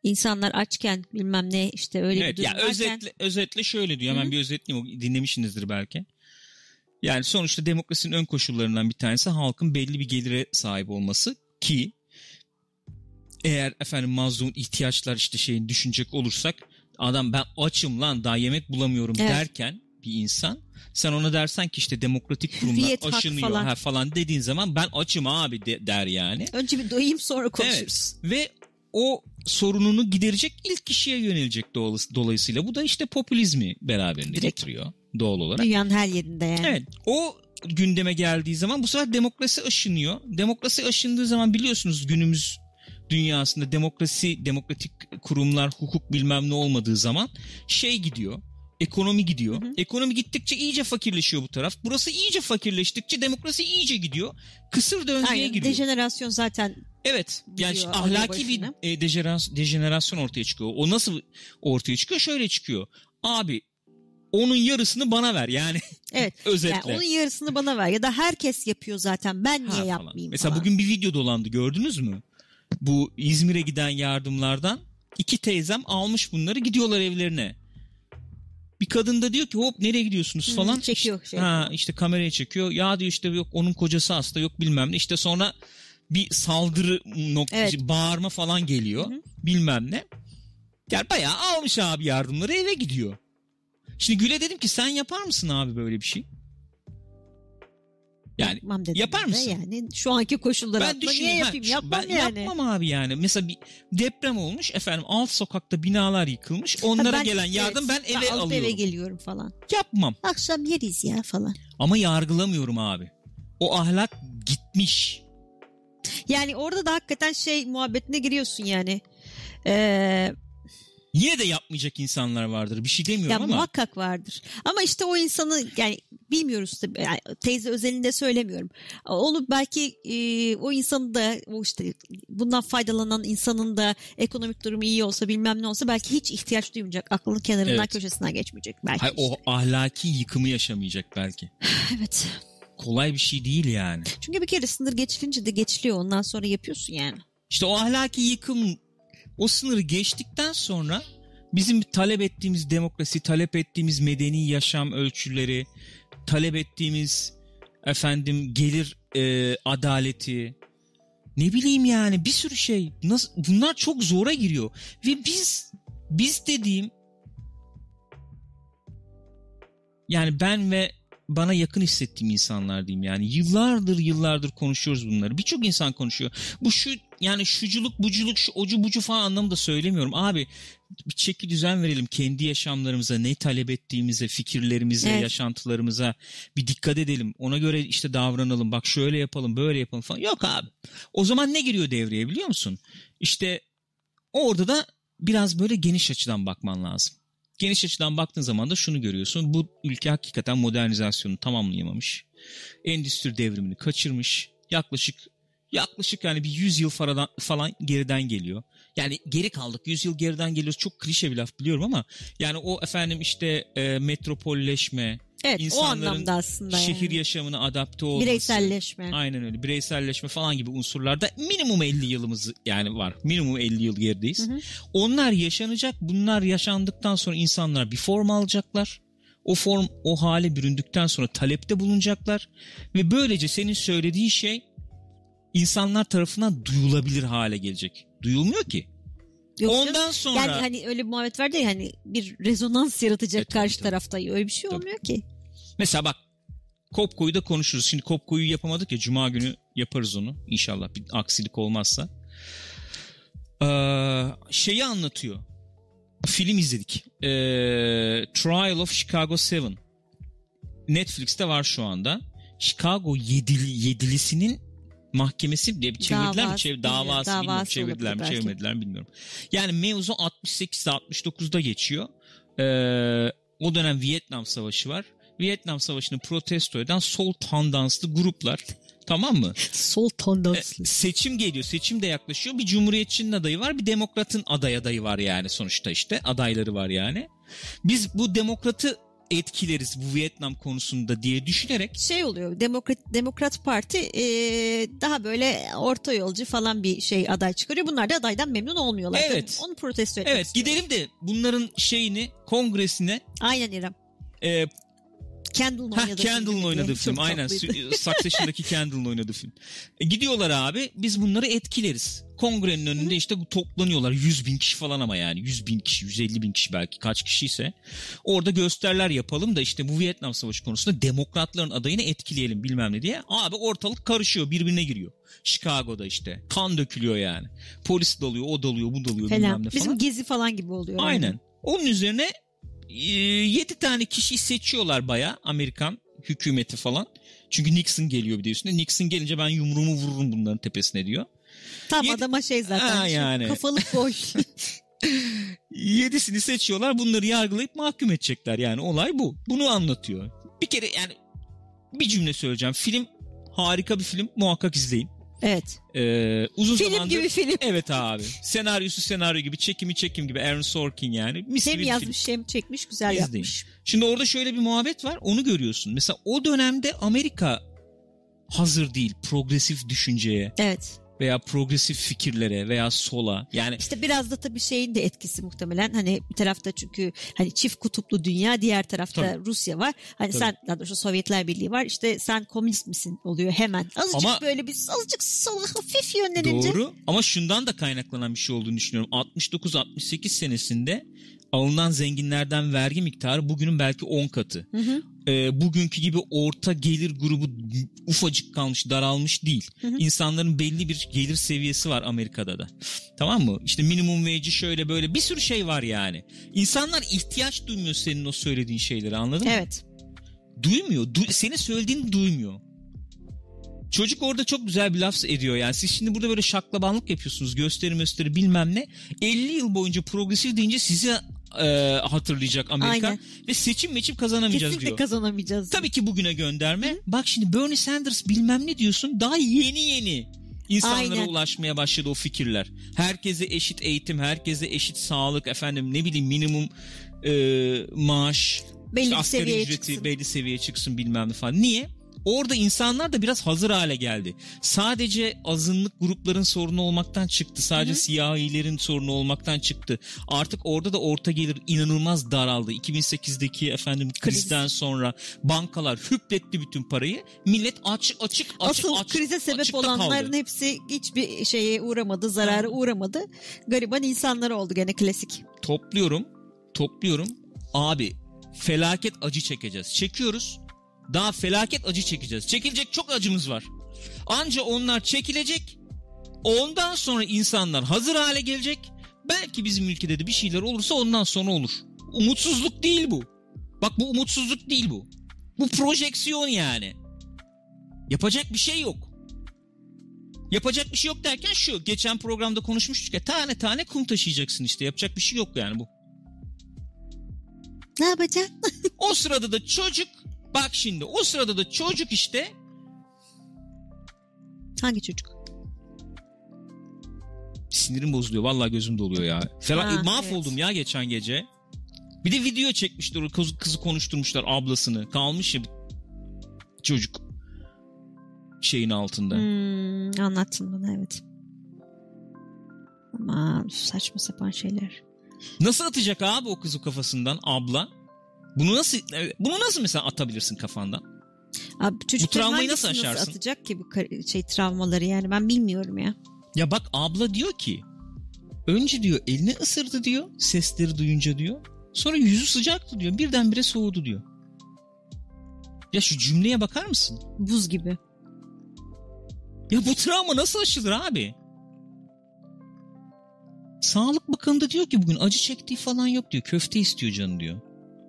insanlar açken bilmem ne işte öyle Evet, bir durum ya varken özetle, özetle şöyle diyor. Hemen hı. bir özetleyeyim. Dinlemişsinizdir belki. Yani sonuçta demokrasinin ön koşullarından bir tanesi halkın belli bir gelire sahip olması ki eğer efendim mazlum ihtiyaçlar işte şeyin düşünecek olursak adam ben açım lan daha yemek bulamıyorum Evet. derken bir insan sen ona dersen ki işte demokratik kurumlar Hürriyet, aşınıyor falan. falan. falan dediğin zaman ben açım abi de- der yani. Önce bir doyayım sonra konuşuruz. Evet. Ve o sorununu giderecek ilk kişiye yönelecek doğal- dolayısıyla. Bu da işte popülizmi beraberinde Direkt. getiriyor doğal olarak. Dünyanın her yerinde yani. Evet. O gündeme geldiği zaman bu sefer demokrasi aşınıyor. Demokrasi aşındığı zaman biliyorsunuz günümüz dünyasında demokrasi, demokratik kurumlar, hukuk bilmem ne olmadığı zaman şey gidiyor. Ekonomi gidiyor. Hı hı. Ekonomi gittikçe iyice fakirleşiyor bu taraf. Burası iyice fakirleştikçe demokrasi iyice gidiyor. Kısır döngüye Aynen. giriyor. Dejenerasyon zaten Evet. Yani Gidiyor, ahlaki bir e, dejenerasyon, dejenerasyon ortaya çıkıyor. O nasıl ortaya çıkıyor? Şöyle çıkıyor. Abi onun yarısını bana ver. Yani evet. özetle. Yani onun yarısını bana ver ya da herkes yapıyor zaten ben Ha, niye falan. yapmayayım Mesela falan. bugün bir video dolandı gördünüz mü? Bu İzmir'e giden yardımlardan iki teyzem almış bunları gidiyorlar evlerine. Bir kadın da diyor ki hop nereye gidiyorsunuz Hı, falan. çekiyor İşte, şey. ha işte kameraya çekiyor. Ya diyor işte yok onun kocası hasta yok bilmem ne. İşte sonra bir saldırı noktası Evet. bağırma falan geliyor. Hı hı. Bilmem ne. Yani bayağı almış abi yardımları eve gidiyor. Şimdi Gül'e dedim ki sen yapar mısın abi böyle bir şey? Yani Yapmam dedim yapar ben mısın? Yani şu anki koşullar ben altında niye yapayım? ha, Yapmam ben yani. yapmam abi yani. Mesela bir deprem olmuş efendim alt sokakta binalar yıkılmış. Ha, Onlara ben- gelen yardım evet, ben eve alıp alıyorum. eve geliyorum falan. Yapmam. Akşam yeriz ya falan. Ama yargılamıyorum abi. O ahlak gitmiş. Yani orada da hakikaten şey muhabbetine giriyorsun yani. Ee, Yine de yapmayacak insanlar vardır. Bir şey demiyorum ya ama. muhakkak vardır. Ama işte o insanı yani bilmiyoruz tabii. Yani teyze özelinde söylemiyorum. Onu belki e, o insanı da o işte bundan faydalanan insanın da ekonomik durumu iyi olsa bilmem ne olsa belki hiç ihtiyaç duymayacak. Aklının kenarından Evet. köşesinden geçmeyecek belki. Hayır, o ahlaki yıkımı yaşamayacak belki. Evet. Kolay bir şey değil yani. Çünkü bir kere sınır geçilince de geçiliyor. Ondan sonra yapıyorsun yani. İşte o ahlaki yıkım o sınırı geçtikten sonra bizim talep ettiğimiz demokrasi, talep ettiğimiz medeni yaşam ölçüleri, talep ettiğimiz efendim gelir e, adaleti ne bileyim yani bir sürü şey nasıl bunlar çok zora giriyor ve biz biz dediğim yani ben ve bana yakın hissettiğim insanlar diyeyim yani yıllardır yıllardır konuşuyoruz bunları. Birçok insan konuşuyor. Bu şu yani şuculuk buculuk şu ocu bucu falan anlamda söylemiyorum. Abi bir çeki düzen verelim kendi yaşamlarımıza ne talep ettiğimize, fikirlerimize, Evet. yaşantılarımıza bir dikkat edelim. Ona göre işte davranalım. Bak şöyle yapalım, böyle yapalım falan. Yok abi. O zaman ne giriyor devreye biliyor musun? İşte orada da biraz böyle geniş açıdan bakman lazım. Geniş açıdan baktığın zaman da şunu görüyorsun. Bu ülke hakikaten modernizasyonu tamamlayamamış. Endüstri devrimini kaçırmış. Yaklaşık yaklaşık yani bir 100 yıl faradan, falan geriden geliyor. Yani geri kaldık. 100 yıl geriden geliyoruz. Çok klişe bir laf biliyorum ama yani o efendim işte e, metropolleşme, Evet o İnsanların anlamda aslında şehir yani. yaşamına adapte olması. Bireyselleşme. Aynen öyle. Bireyselleşme falan gibi unsurlarda minimum 50 yılımız yani var. Minimum 50 yıl gerideyiz. Hı hı. Onlar yaşanacak. Bunlar yaşandıktan sonra insanlar bir form alacaklar. O form o hale büründükten sonra talepte bulunacaklar ve böylece senin söylediğin şey insanlar tarafından duyulabilir hale gelecek. Duyulmuyor ki. Yok canım. Ondan sonra Yani hani öyle bir muhabbet var ya hani bir rezonans yaratacak E, tabii, karşı tabii. tarafta. Öyle bir şey Tabii. olmuyor ki. Mesela bak Kopko'yu da konuşuruz. Şimdi Kopko'yu yapamadık ya Cuma günü yaparız onu inşallah bir aksilik olmazsa. Ee, şeyi anlatıyor. Film izledik. Ee, Trial of Chicago 7. Netflix'te var şu anda. Chicago yedili, yedilisinin mahkemesi diye bir çevirdiler mi? Davası, Çev, bilmiyorum. davası, bilmiyorum. Davası Çevirdiler mi? belki. Çevirmediler mi bilmiyorum. Yani mevzu 68'de 69'da geçiyor. Ee, o dönem Vietnam Savaşı var. Vietnam Savaşı'nı protesto eden sol tandanslı gruplar tamam mı? Sol E, tandanslı. seçim geliyor. Seçim de yaklaşıyor. Bir cumhuriyetçinin adayı var. Bir demokratın aday adayı var yani sonuçta işte. Adayları var yani. Biz bu demokratı etkileriz bu Vietnam konusunda diye düşünerek şey oluyor. Demokrat Demokrat Parti e, daha böyle orta yolcu falan bir şey aday çıkarıyor. Bunlar da adaydan memnun olmuyorlar. Evet. Onu protesto etmek evet istiyorlar. gidelim de bunların şeyini kongresine Aynen İrem. e, Kendall'ın oynadığı Kendall'ın film. oynadığı Çok film. Aynen. Succession'daki Kendall'ın oynadığı film. E, gidiyorlar abi. Biz bunları etkileriz. Kongrenin önünde işte toplanıyorlar. 100 bin kişi falan ama yani. 100 bin kişi, 150 bin kişi belki kaç kişiyse. Orada gösteriler yapalım da işte bu Vietnam Savaşı konusunda demokratların adayını etkileyelim bilmem ne diye. Abi ortalık karışıyor. Birbirine giriyor. Chicago'da işte. Kan dökülüyor yani. Polis dalıyor, o dalıyor, bu dalıyor bilmem Falan. ne falan. Bizim gezi falan gibi oluyor. Aynen. Onun üzerine 7 tane kişi seçiyorlar baya Amerikan hükümeti falan. Çünkü Nixon geliyor bir de üstüne. Nixon gelince ben yumruğumu vururum bunların tepesine diyor. Tam Yedi- adama şey zaten. Ha, şey, yani. Kafalık boş. Yedisini seçiyorlar bunları yargılayıp mahkum edecekler yani olay bu. Bunu anlatıyor. Bir kere yani bir cümle söyleyeceğim. Film harika bir film muhakkak izleyin. Evet. Ee, uzun Film zamandır... gibi film. Evet abi. Senaryosu senaryo gibi, çekimi çekim gibi. Aaron Sorkin yani. Mis Hem bir film. yazmış hem çekmiş güzel İzleyin. yapmış. Şimdi orada şöyle bir muhabbet var. Onu görüyorsun. Mesela o dönemde Amerika hazır değil progresif düşünceye Evet. Veya progresif fikirlere veya sola. Yani İşte biraz da tabii şeyin de etkisi muhtemelen. Hani bir tarafta çünkü hani çift kutuplu dünya, diğer tarafta Tabii. Rusya var. Hani Tabii. sen daha doğrusu Sovyetler Birliği var. İşte sen komünist misin oluyor hemen. Azıcık Ama- böyle bir azıcık sola hafif yönlenince. doğru ama şundan da kaynaklanan bir şey olduğunu düşünüyorum. 69-68 senesinde alınan zenginlerden vergi miktarı bugünün belki 10 katı. Hı hı. Ee, bugünkü gibi orta gelir grubu ufacık kalmış, daralmış değil. Hı hı. İnsanların belli bir gelir seviyesi var Amerika'da da. Tamam mı? İşte minimum wage'i şöyle böyle bir sürü şey var yani. İnsanlar ihtiyaç duymuyor senin o söylediğin şeyleri anladın mı? Evet. Duymuyor. Du- senin söylediğini duymuyor. Çocuk orada çok güzel bir laf ediyor yani. Siz şimdi burada böyle şaklabanlık yapıyorsunuz. Gösteri gösteri bilmem ne. 50 yıl boyunca progresif deyince sizi e, hatırlayacak Amerika. Aynen. Ve seçim meçim kazanamayacağız Kesinlikle diyor. kazanamayacağız. Tabii ki bugüne gönderme. Bak şimdi Bernie Sanders bilmem ne diyorsun. Daha yeni yeni insanlara Aynen. ulaşmaya başladı o fikirler. Herkese eşit eğitim, herkese eşit sağlık, efendim ne bileyim minimum e, maaş, Belli işte asgari ücreti çıksın. belli seviyeye çıksın bilmem ne falan. Niye? Orada insanlar da biraz hazır hale geldi. Sadece azınlık grupların sorunu olmaktan çıktı. Sadece Hı hı. siyahilerin sorunu olmaktan çıktı. Artık orada da orta gelir inanılmaz daraldı. 2008'deki efendim krizden sonra bankalar hüpletti bütün parayı. Millet aç açık açık Asıl açık, krize sebep olanların kaldı. hepsi hiçbir şeye uğramadı, zarara uğramadı. Gariban insanlar oldu gene klasik. Topluyorum. Topluyorum. Abi felaket acı çekeceğiz. Çekiyoruz. Daha felaket acı çekeceğiz. Çekilecek çok acımız var. Anca onlar çekilecek. Ondan sonra insanlar hazır hale gelecek. Belki bizim ülkede de bir şeyler olursa ondan sonra olur. Umutsuzluk değil bu. Bak bu umutsuzluk değil bu. Bu projeksiyon yani. Yapacak bir şey yok. Yapacak bir şey yok derken şu. Geçen programda konuşmuştuk ya tane tane kum taşıyacaksın işte. Yapacak bir şey yok yani bu. Ne yapacaksın? O sırada da çocuk bak şimdi o sırada da çocuk işte Hangi çocuk? sinirim bozuluyor. Vallahi gözüm doluyor ya. Falan, Ha, e, mahvoldum ya geçen gece. Bir de video çekmişler. Kızı, kızı konuşturmuşlar ablasını. Kalmış ya çocuk şeyin altında. Hmm, anlattın bana evet. Aman saçma sapan şeyler. Nasıl atacak abi o kızı kafasından abla? Bunu nasıl bunu nasıl mesela atabilirsin kafandan? Abi çocukların travmayı nasıl aşarsın? atacak ki bu şey travmaları yani ben bilmiyorum ya. Ya bak abla diyor ki önce diyor elini ısırdı diyor sesleri duyunca diyor. Sonra yüzü sıcaktı diyor. Birdenbire soğudu diyor. Ya şu cümleye bakar mısın? Buz gibi. Ya bu travma nasıl aşılır abi? Sağlık Bakanı da diyor ki bugün acı çektiği falan yok diyor. Köfte istiyor canı diyor.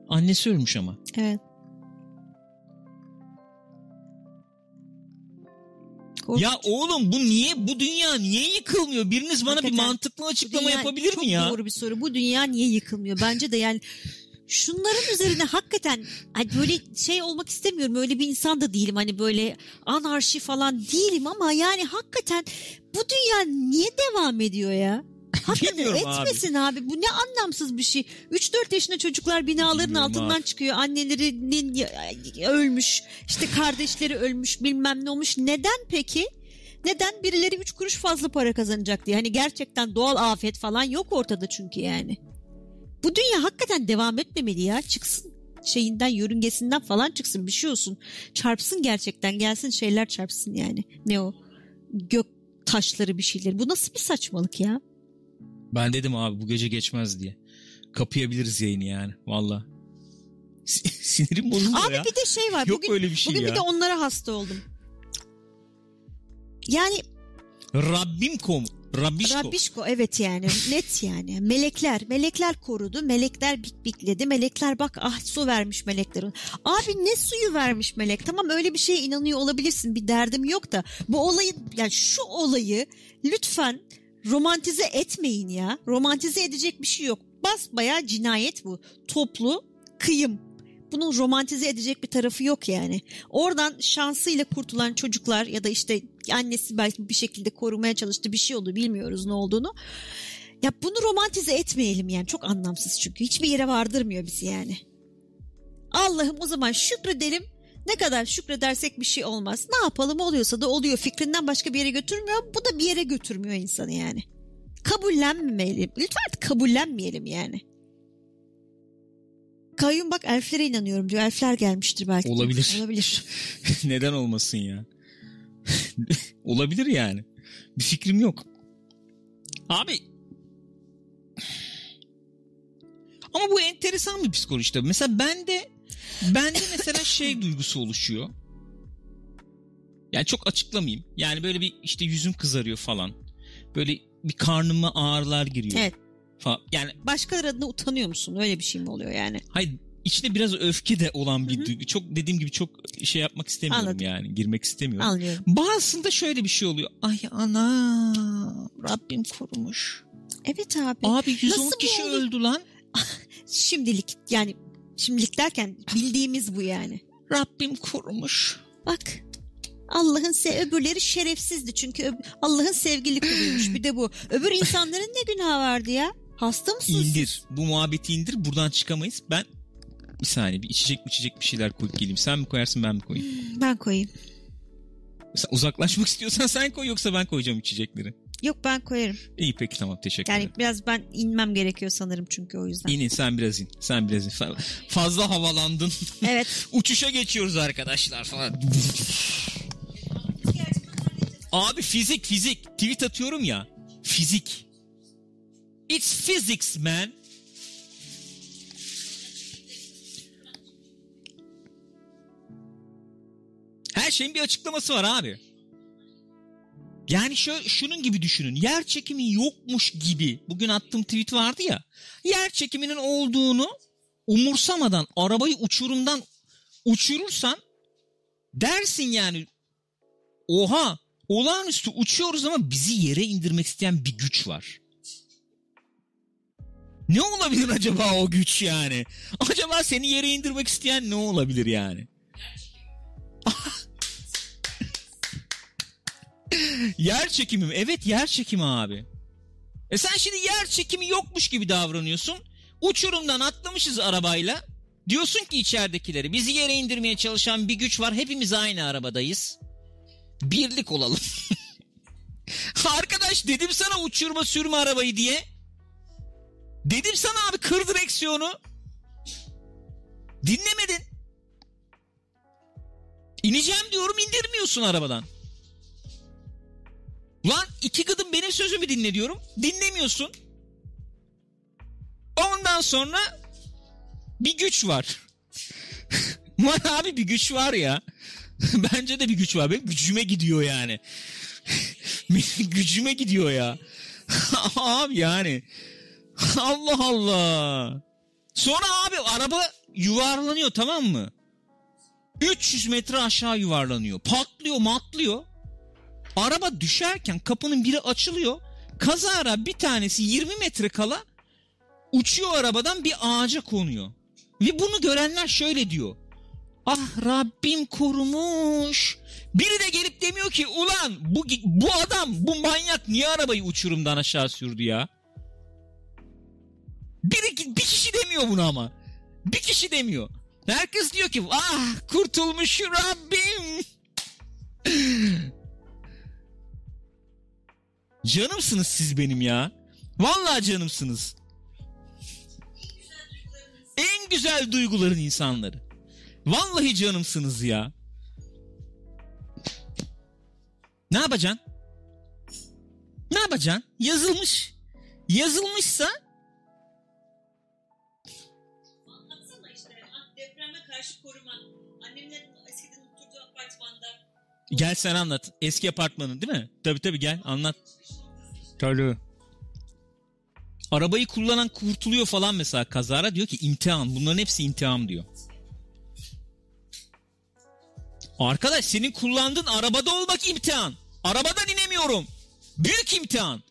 Annesi ölmüş ama. Evet. Korkunç. Ya oğlum bu niye bu dünya niye yıkılmıyor? Biriniz bana bir Hakikaten. mantıklı açıklama yapabilir çok mi ya? doğru bir soru. Bu dünya niye yıkılmıyor? Bence de yani şunların üzerine hakikaten hani böyle şey olmak istemiyorum. Öyle bir insan da değilim. Hani böyle anarşi falan değilim ama yani hakikaten bu dünya niye devam ediyor ya? Bilmiyorum abi. etmesin abi. Bu ne anlamsız bir şey. 3-4 yaşında çocuklar binaların Bilmiyorum altından abi. çıkıyor. Annelerinin ölmüş. işte kardeşleri ölmüş bilmem ne olmuş. Neden peki? Neden birileri 3 kuruş fazla para kazanacak diye. Hani gerçekten doğal afet falan yok ortada çünkü yani. Bu dünya hakikaten devam etmemeli ya. Çıksın. şeyinden yörüngesinden falan çıksın bir şey olsun. Çarpsın gerçekten gelsin şeyler çarpsın yani. Ne o? Gök taşları bir şeyler. Bu nasıl bir saçmalık ya? Ben dedim abi bu gece geçmez diye. Kapayabiliriz yayını yani valla. Si- Sinirim bozuldu Abi ya. bir de şey var. Yok bugün öyle bir şey bugün ya. bir de onlara hasta oldum. Yani Rabbim kom. Rabbişko. Rabbişko evet yani net yani. Melekler, melekler korudu. Melekler bik bikledi. Melekler bak ah su vermiş melekler. Abi ne suyu vermiş melek? Tamam öyle bir şeye inanıyor olabilirsin. Bir derdim yok da bu olayı yani şu olayı lütfen romantize etmeyin ya. Romantize edecek bir şey yok. Basbayağı cinayet bu. Toplu kıyım. Bunun romantize edecek bir tarafı yok yani. Oradan şansıyla kurtulan çocuklar ya da işte annesi belki bir şekilde korumaya çalıştı bir şey oldu bilmiyoruz ne olduğunu. Ya bunu romantize etmeyelim yani çok anlamsız çünkü hiçbir yere vardırmıyor bizi yani. Allah'ım o zaman şükredelim ne kadar şükredersek bir şey olmaz. Ne yapalım oluyorsa da oluyor fikrinden başka bir yere götürmüyor bu da bir yere götürmüyor insanı yani. Kabullenmeyelim lütfen kabullenmeyelim yani. Kayyum bak elflere inanıyorum diyor. Elfler gelmiştir belki. de. Olabilir. Olabilir. Neden olmasın ya? Olabilir yani. Bir fikrim yok. Abi ama bu enteresan bir psikoloji tabii. Mesela bende bende mesela şey duygusu oluşuyor. Yani çok açıklamayayım. Yani böyle bir işte yüzüm kızarıyor falan. Böyle bir karnıma ağrılar giriyor. Evet. Falan. Yani Başkaları adına utanıyor musun? Öyle bir şey mi oluyor yani? hayır içinde biraz öfke de olan bir Hı hı. duygu. Çok dediğim gibi çok şey yapmak istemiyorum Anladım. yani. Girmek istemiyorum. Anlıyorum. Bazısında şöyle bir şey oluyor. Ay ana Rabbim korumuş. Evet abi. Abi 110 Nasıl kişi olur? öldü lan. Şimdilik yani şimdilik derken bildiğimiz bu yani. Rabbim korumuş. Bak Allah'ın se öbürleri şerefsizdi çünkü Allah'ın sevgili kuluymuş bir de bu. Öbür insanların ne günahı vardı ya? Hasta mısın? İndir. Bu muhabbeti indir. Buradan çıkamayız. Ben bir saniye bir içecek mi içecek bir şeyler koyup geleyim. Sen mi koyarsın ben mi koyayım? Ben koyayım. Sen uzaklaşmak istiyorsan sen koy yoksa ben koyacağım içecekleri. Yok ben koyarım. İyi peki tamam teşekkür Yani ederim. biraz ben inmem gerekiyor sanırım çünkü o yüzden. İn in sen biraz in. Sen biraz in. Fa- Fazla havalandın. Evet. Uçuşa geçiyoruz arkadaşlar falan. Abi fizik fizik. Tweet atıyorum ya. Fizik. It's physics man. Her şeyin bir açıklaması var abi. Yani şu, şunun gibi düşünün. Yer çekimi yokmuş gibi. Bugün attığım tweet vardı ya. Yer çekiminin olduğunu umursamadan arabayı uçurumdan uçurursan dersin yani oha olağanüstü uçuyoruz ama bizi yere indirmek isteyen bir güç var. Ne olabilir acaba o güç yani? Acaba seni yere indirmek isteyen ne olabilir yani? yer çekimi mi? Evet yer çekimi abi. E sen şimdi yer çekimi yokmuş gibi davranıyorsun. Uçurumdan atlamışız arabayla. Diyorsun ki içeridekileri bizi yere indirmeye çalışan bir güç var. Hepimiz aynı arabadayız. Birlik olalım. Arkadaş dedim sana uçurma sürme arabayı diye. Dedim sana abi kır direksiyonu. Dinlemedin. İneceğim diyorum indirmiyorsun arabadan. Lan iki gıdım benim sözümü dinle diyorum. Dinlemiyorsun. Ondan sonra bir güç var. Var abi bir güç var ya. Bence de bir güç var. Benim gücüme gidiyor yani. Gücüme gidiyor ya. abi yani. Allah Allah. Sonra abi araba yuvarlanıyor tamam mı? 300 metre aşağı yuvarlanıyor. Patlıyor matlıyor. Araba düşerken kapının biri açılıyor. Kazara bir tanesi 20 metre kala uçuyor arabadan bir ağaca konuyor. Ve bunu görenler şöyle diyor. Ah Rabbim korumuş. Biri de gelip demiyor ki ulan bu, bu adam bu manyak niye arabayı uçurumdan aşağı sürdü ya? Biri, bir kişi demiyor bunu ama. Bir kişi demiyor. Herkes diyor ki ah kurtulmuş Rabbim. Canımsınız siz benim ya. Vallahi canımsınız. En güzel duyguların insanları. Vallahi canımsınız ya. Ne yapacaksın? Ne yapacaksın? Yazılmış. Yazılmışsa gel sen anlat. Eski apartmanın değil mi? Tabii tabii gel anlat. Tabii. Arabayı kullanan kurtuluyor falan mesela kazara diyor ki imtihan. Bunların hepsi imtihan diyor. Arkadaş senin kullandığın arabada olmak imtihan. Arabadan inemiyorum. Büyük imtihan.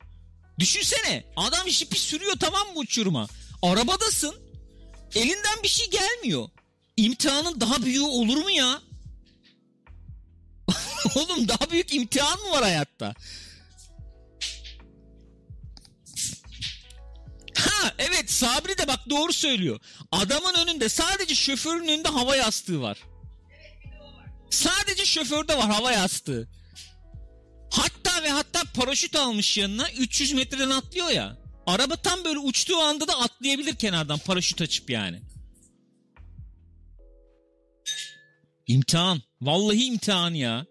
Düşünsene adam jipi sürüyor tamam mı uçuruma? Arabadasın. Elinden bir şey gelmiyor. İmtihanın daha büyüğü olur mu ya? Oğlum daha büyük imtihan mı var hayatta? Ha evet Sabri de bak doğru söylüyor. Adamın önünde sadece şoförün önünde hava yastığı var. Sadece şoförde var hava yastığı. Hatta ve hatta paraşüt almış yanına 300 metreden atlıyor ya. Araba tam böyle uçtuğu anda da atlayabilir kenardan paraşüt açıp yani. İmtihan. Vallahi imtihan ya.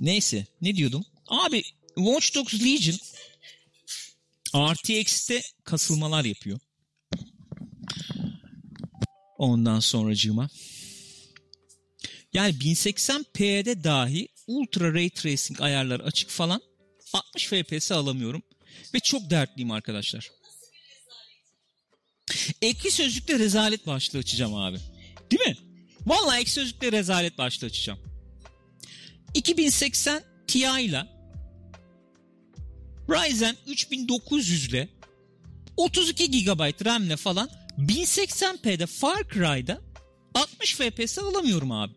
Neyse ne diyordum? Abi Watch Dogs Legion RTX'te kasılmalar yapıyor. Ondan sonracığıma. Yani 1080p'de dahi Ultra Ray Tracing ayarları açık falan 60 FPS alamıyorum. Ve çok dertliyim arkadaşlar. Ekli sözlükte rezalet başlığı açacağım abi. Değil mi? Vallahi ekli sözlükte rezalet başlığı açacağım. 2080 Ti ile Ryzen 3900 ile 32 GB RAM ile falan 1080p'de Far Cry'da 60 FPS alamıyorum abi.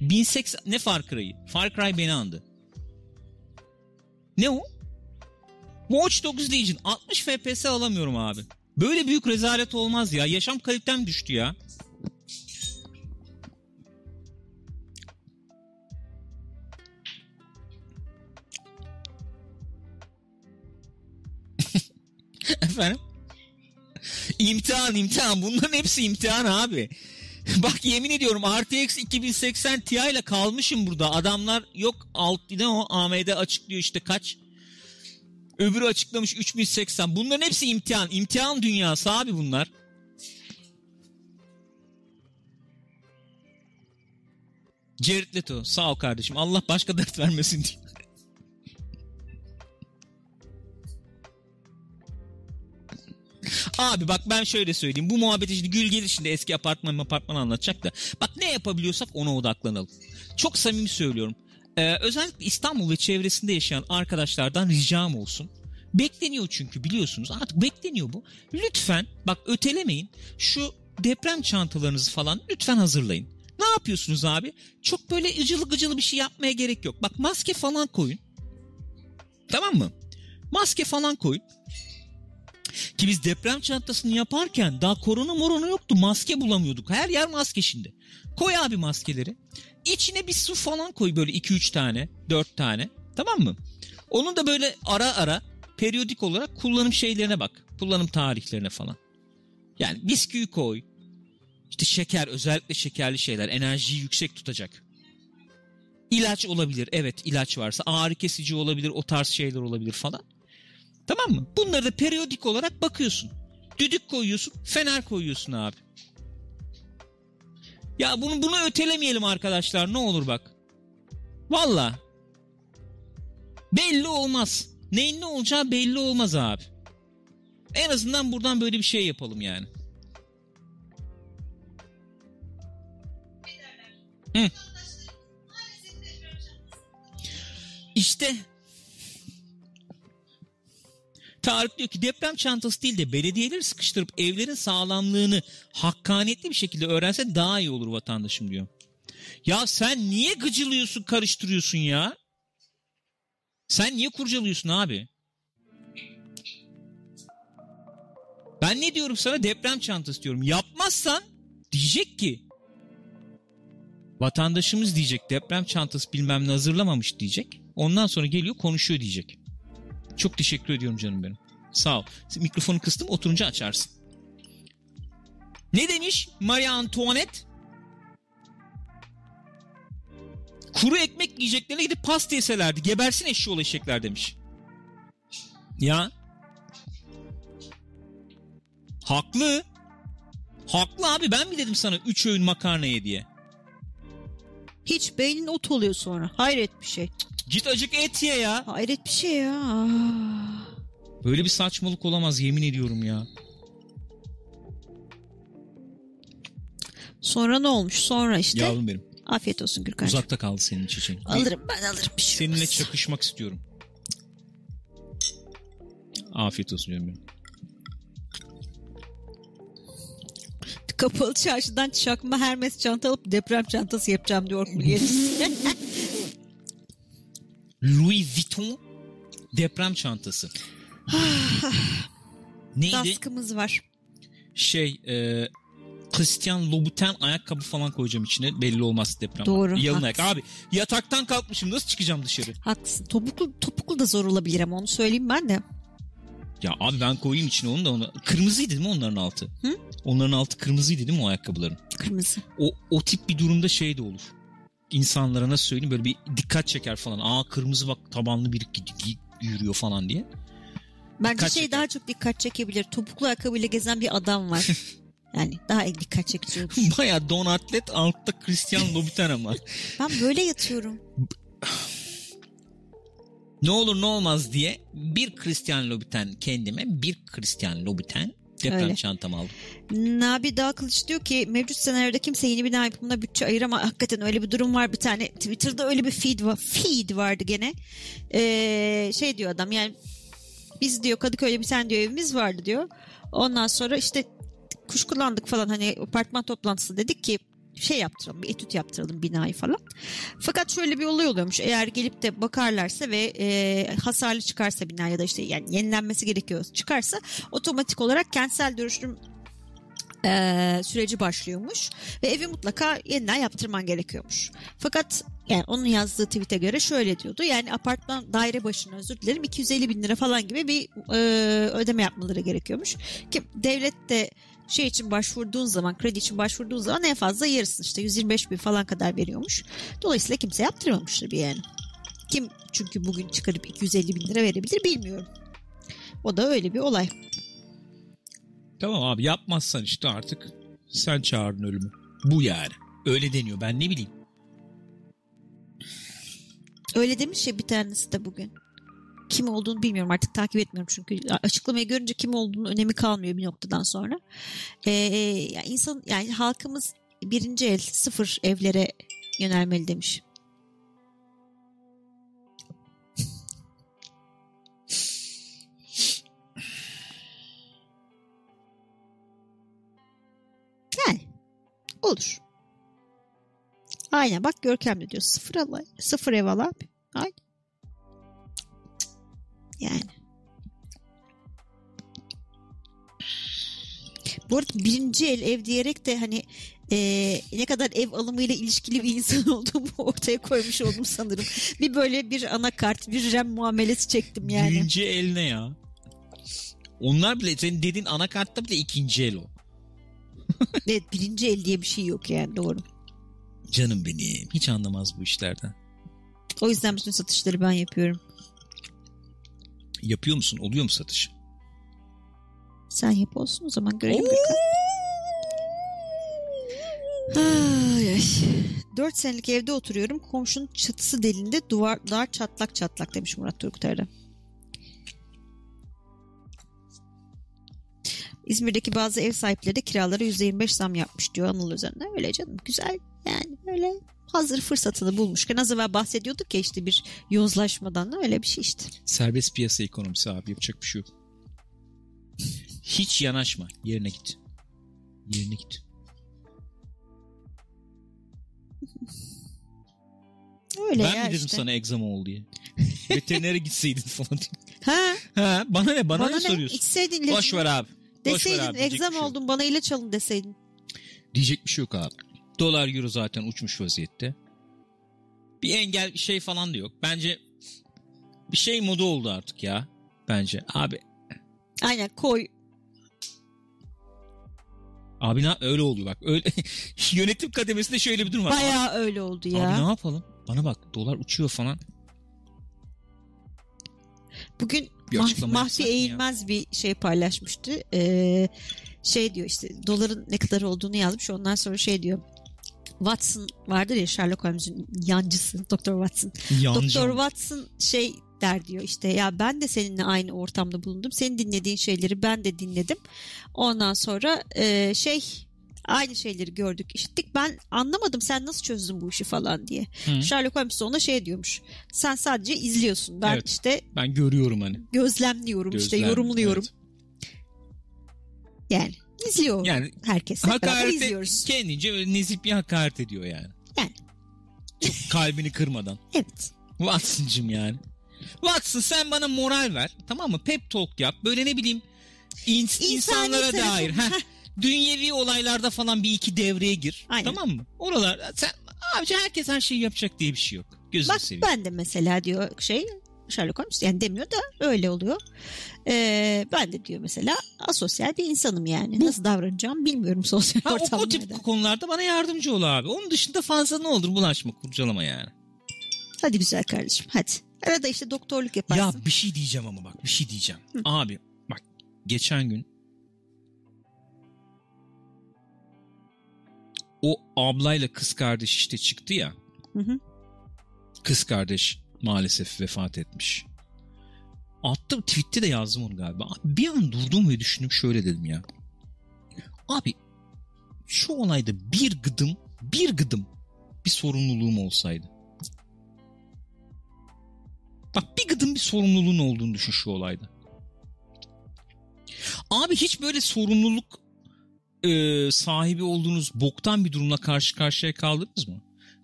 1080 ne Far Cry'ı? Far Cry beni andı. Ne o? Watch Dogs Legion 60 FPS alamıyorum abi. Böyle büyük rezalet olmaz ya. Yaşam kalitem düştü ya. Efendim? İmtihan imtihan. Bunların hepsi imtihan abi. Bak yemin ediyorum RTX 2080 Ti ile kalmışım burada. Adamlar yok alt ne o AMD açıklıyor işte kaç. Öbürü açıklamış 3080. Bunların hepsi imtihan. İmtihan dünyası abi bunlar. Jared Leto sağ ol kardeşim. Allah başka dert vermesin diye. Abi bak ben şöyle söyleyeyim. Bu muhabbeti şimdi gül gelir şimdi eski apartman apartman anlatacak da. Bak ne yapabiliyorsak ona odaklanalım. Çok samimi söylüyorum. Ee, özellikle İstanbul ve çevresinde yaşayan arkadaşlardan ricam olsun. Bekleniyor çünkü biliyorsunuz artık bekleniyor bu. Lütfen bak ötelemeyin. Şu deprem çantalarınızı falan lütfen hazırlayın. Ne yapıyorsunuz abi? Çok böyle ıcılı gıcılı bir şey yapmaya gerek yok. Bak maske falan koyun. Tamam mı? Maske falan koyun. Ki biz deprem çantasını yaparken daha korona morona yoktu. Maske bulamıyorduk. Her yer maske şimdi. Koy abi maskeleri. İçine bir su falan koy böyle 2-3 tane, 4 tane. Tamam mı? Onun da böyle ara ara periyodik olarak kullanım şeylerine bak. Kullanım tarihlerine falan. Yani bisküvi koy. İşte şeker özellikle şekerli şeyler enerjiyi yüksek tutacak. İlaç olabilir evet ilaç varsa ağrı kesici olabilir o tarz şeyler olabilir falan. Tamam mı? Bunları da periyodik olarak bakıyorsun. Düdük koyuyorsun, fener koyuyorsun abi. Ya bunu bunu ötelemeyelim arkadaşlar ne olur bak. Valla. Belli olmaz. Neyin ne olacağı belli olmaz abi. En azından buradan böyle bir şey yapalım yani. Hı. İşte Tarık diyor ki deprem çantası değil de belediyeleri sıkıştırıp evlerin sağlamlığını hakkaniyetli bir şekilde öğrense daha iyi olur vatandaşım diyor. Ya sen niye gıcılıyorsun karıştırıyorsun ya? Sen niye kurcalıyorsun abi? Ben ne diyorum sana deprem çantası diyorum. Yapmazsan diyecek ki vatandaşımız diyecek deprem çantası bilmem ne hazırlamamış diyecek. Ondan sonra geliyor konuşuyor diyecek. Çok teşekkür ediyorum canım benim. Sağ ol. Mikrofonu kıstım oturunca açarsın. Ne demiş Marie Antoinette? Kuru ekmek yiyeceklerine gidip pasta yeselerdi. Gebersin eşşoğlu eşekler demiş. Ya. Haklı. Haklı abi ben mi dedim sana 3 öğün makarna ye diye. Hiç beynin ot oluyor sonra. Hayret bir şey. Git acık et ye ya. Hayret bir şey ya. Ah. Böyle bir saçmalık olamaz yemin ediyorum ya. Sonra ne olmuş? Sonra işte. Yavrum benim. Afiyet olsun Gürkan'cığım. Uzakta kaldı senin çiçeğin. Alırım ben alırım. Bir şey Seninle olmaz. çakışmak istiyorum. Afiyet olsun canım benim. Kapalı çarşıdan çakma Hermes çanta alıp deprem çantası yapacağım diyor Orkun Louis Vuitton deprem çantası. Neydi? Daskımız var. Şey e, Christian Louboutin ayakkabı falan koyacağım içine. Belli olmaz deprem. Doğru, Yalın ayak. Abi yataktan kalkmışım nasıl çıkacağım dışarı? Haklısın. Topuklu, topuklu da zor olabilir ama onu söyleyeyim ben de. Ya abi ben koyayım içine onu da onu. Kırmızıydı değil mi onların altı? Hı? Onların altı kırmızıydı değil mi o ayakkabıların? Kırmızı. O, o tip bir durumda şey de olur. İnsanlara nasıl söyleyeyim böyle bir dikkat çeker falan. Aa kırmızı bak tabanlı gi- yürüyor falan diye. Bence Dikkat şey çeker. daha çok dikkat çekebilir. Topuklu ayakkabıyla gezen bir adam var. yani daha dikkat çekici olur. Baya don atlet altta Christian Louboutin ama. Ben böyle yatıyorum. Ne olur ne olmaz diye bir Christian Louboutin kendime bir Christian Louboutin deprem Öyle. çantam aldım. Nabi Dağ Kılıç diyor ki mevcut senaryoda kimse yeni bina yapımına bütçe ayıramaz. Hakikaten öyle bir durum var bir tane. Twitter'da öyle bir feed var. Feed vardı gene. Ee, şey diyor adam yani biz diyor Kadıköy'de bir tane diyor evimiz vardı diyor. Ondan sonra işte kuşkulandık falan hani apartman toplantısı dedik ki şey yaptıralım bir etüt yaptıralım binayı falan. Fakat şöyle bir olay oluyormuş eğer gelip de bakarlarsa ve e, hasarlı çıkarsa bina ya da işte yani yenilenmesi gerekiyor çıkarsa otomatik olarak kentsel dönüşüm e, süreci başlıyormuş ve evi mutlaka yeniden yaptırman gerekiyormuş. Fakat yani onun yazdığı tweet'e göre şöyle diyordu. Yani apartman daire başına özür dilerim 250 bin lira falan gibi bir e, ödeme yapmaları gerekiyormuş. Ki devlet de şey için başvurduğun zaman kredi için başvurduğun zaman en fazla yarısını işte 125 bin falan kadar veriyormuş. Dolayısıyla kimse yaptırmamıştır bir yani. Kim çünkü bugün çıkarıp 250 bin lira verebilir bilmiyorum. O da öyle bir olay. Tamam abi yapmazsan işte artık sen çağırdın ölümü. Bu yani. Öyle deniyor ben ne bileyim. Öyle demiş ya bir tanesi de bugün. Kim olduğunu bilmiyorum artık takip etmiyorum çünkü açıklamayı görünce kim olduğunun önemi kalmıyor bir noktadan sonra. Ee, yani insan yani halkımız birinci el sıfır evlere yönelmeli demiş. Yani olur. Aynen bak Görkem de diyor sıfır al, sıfır ev al abi. Aynen. Yani. Bu arada birinci el ev diyerek de hani eee, ne kadar ev alımıyla ilişkili bir insan olduğumu ortaya koymuş oldum sanırım. Bir böyle bir anakart, bir rem muamelesi çektim yani. Birinci el ne ya? Onlar bile senin dediğin anakartta bile ikinci el o. Evet birinci el diye bir şey yok yani doğru. Canım benim. Hiç anlamaz bu işlerden. O yüzden bütün satışları ben yapıyorum. Yapıyor musun? Oluyor mu satış? Sen yap olsun o zaman görelim bakalım. Ay, ay. 4 senelik evde oturuyorum. Komşunun çatısı delinde duvarlar çatlak çatlak demiş Murat Turgutay'da. İzmir'deki bazı ev sahipleri de kiralara %25 zam yapmış diyor Anıl Özen'de. Öyle canım güzel yani böyle hazır fırsatını bulmuşken az evvel bahsediyorduk ya işte bir yozlaşmadan da öyle bir şey işte. Serbest piyasa ekonomisi abi yapacak bir şey yok. Hiç yanaşma. Yerine git. Yerine git. Öyle ben ya mi dedim işte. sana egzama ol diye? Veterinere gitseydin falan. Ha, Ha, bana ne? Bana, bana, ne, ne? soruyorsun? İçseydin ilacını. Boş ver abi. Boş ver Deseydin abi. Bir egzam şey yok. oldun bana ilaç alın deseydin. Diyecek bir şey yok abi. Dolar euro zaten uçmuş vaziyette. Bir engel şey falan da yok. Bence bir şey modu oldu artık ya. Bence. Abi Aynen koy. Abi ne öyle oluyor bak. Öyle yönetim kademesinde şöyle bir durum var. Bayağı öyle oldu ya. Abi ne yapalım? Bana bak dolar uçuyor falan. Bugün Bir Mah- Mahfi mı ya? Eğilmez bir şey paylaşmıştı. Ee, şey diyor işte doların ne kadar olduğunu yazmış. Ondan sonra şey diyor. Watson vardır ya Sherlock Holmes'un yancısı Doktor Watson. Doktor Watson şey der diyor işte ya ben de seninle aynı ortamda bulundum. Senin dinlediğin şeyleri ben de dinledim. Ondan sonra e, şey aynı şeyleri gördük işittik. Ben anlamadım sen nasıl çözdün bu işi falan diye. Hı. Sherlock Holmes ona şey diyormuş. Sen sadece izliyorsun. Ben Evet. işte Ben görüyorum hani. gözlemliyorum işte Gözlem, yorumluyorum. evet. Yani izliyor Yani herkes. Hakarete izliyoruz. kendince öyle nezih bir hakaret ediyor yani. Yani. Çok kalbini kırmadan. Evet. Watson'cım yani. Watson sen bana moral ver. Tamam mı? Pep talk yap. Böyle ne bileyim ins- İnsani insanlara tarafı- dair. Heh. dünyevi olaylarda falan bir iki devreye gir. Aynen. Tamam mı? Oralar sen abici herkes her şeyi yapacak diye bir şey yok. Gözünü Bak seveyim. ben de mesela diyor şey Sherlock Holmes yani demiyor da öyle oluyor. Ee, ben de diyor mesela asosyal bir insanım yani. Nasıl davranacağım bilmiyorum sosyal Ha, o, o ortamlarda. tip konularda bana yardımcı ol abi. Onun dışında fazla ne olur bulaşma kurcalama yani. Hadi güzel kardeşim hadi. Arada işte doktorluk yaparsın. Ya bir şey diyeceğim ama bak bir şey diyeceğim. Abi bak geçen gün o ablayla kız kardeş işte çıktı ya. Hı hı. Kız kardeş maalesef vefat etmiş. Attım tweette de yazdım onu galiba. Bir an durdum ve düşündüm şöyle dedim ya. Abi şu olayda bir gıdım bir gıdım bir sorumluluğum olsaydı. Bak bir gıdım bir sorumluluğun olduğunu düşün şu olayda. Abi hiç böyle sorumluluk e, sahibi olduğunuz boktan bir durumla karşı karşıya kaldınız mı?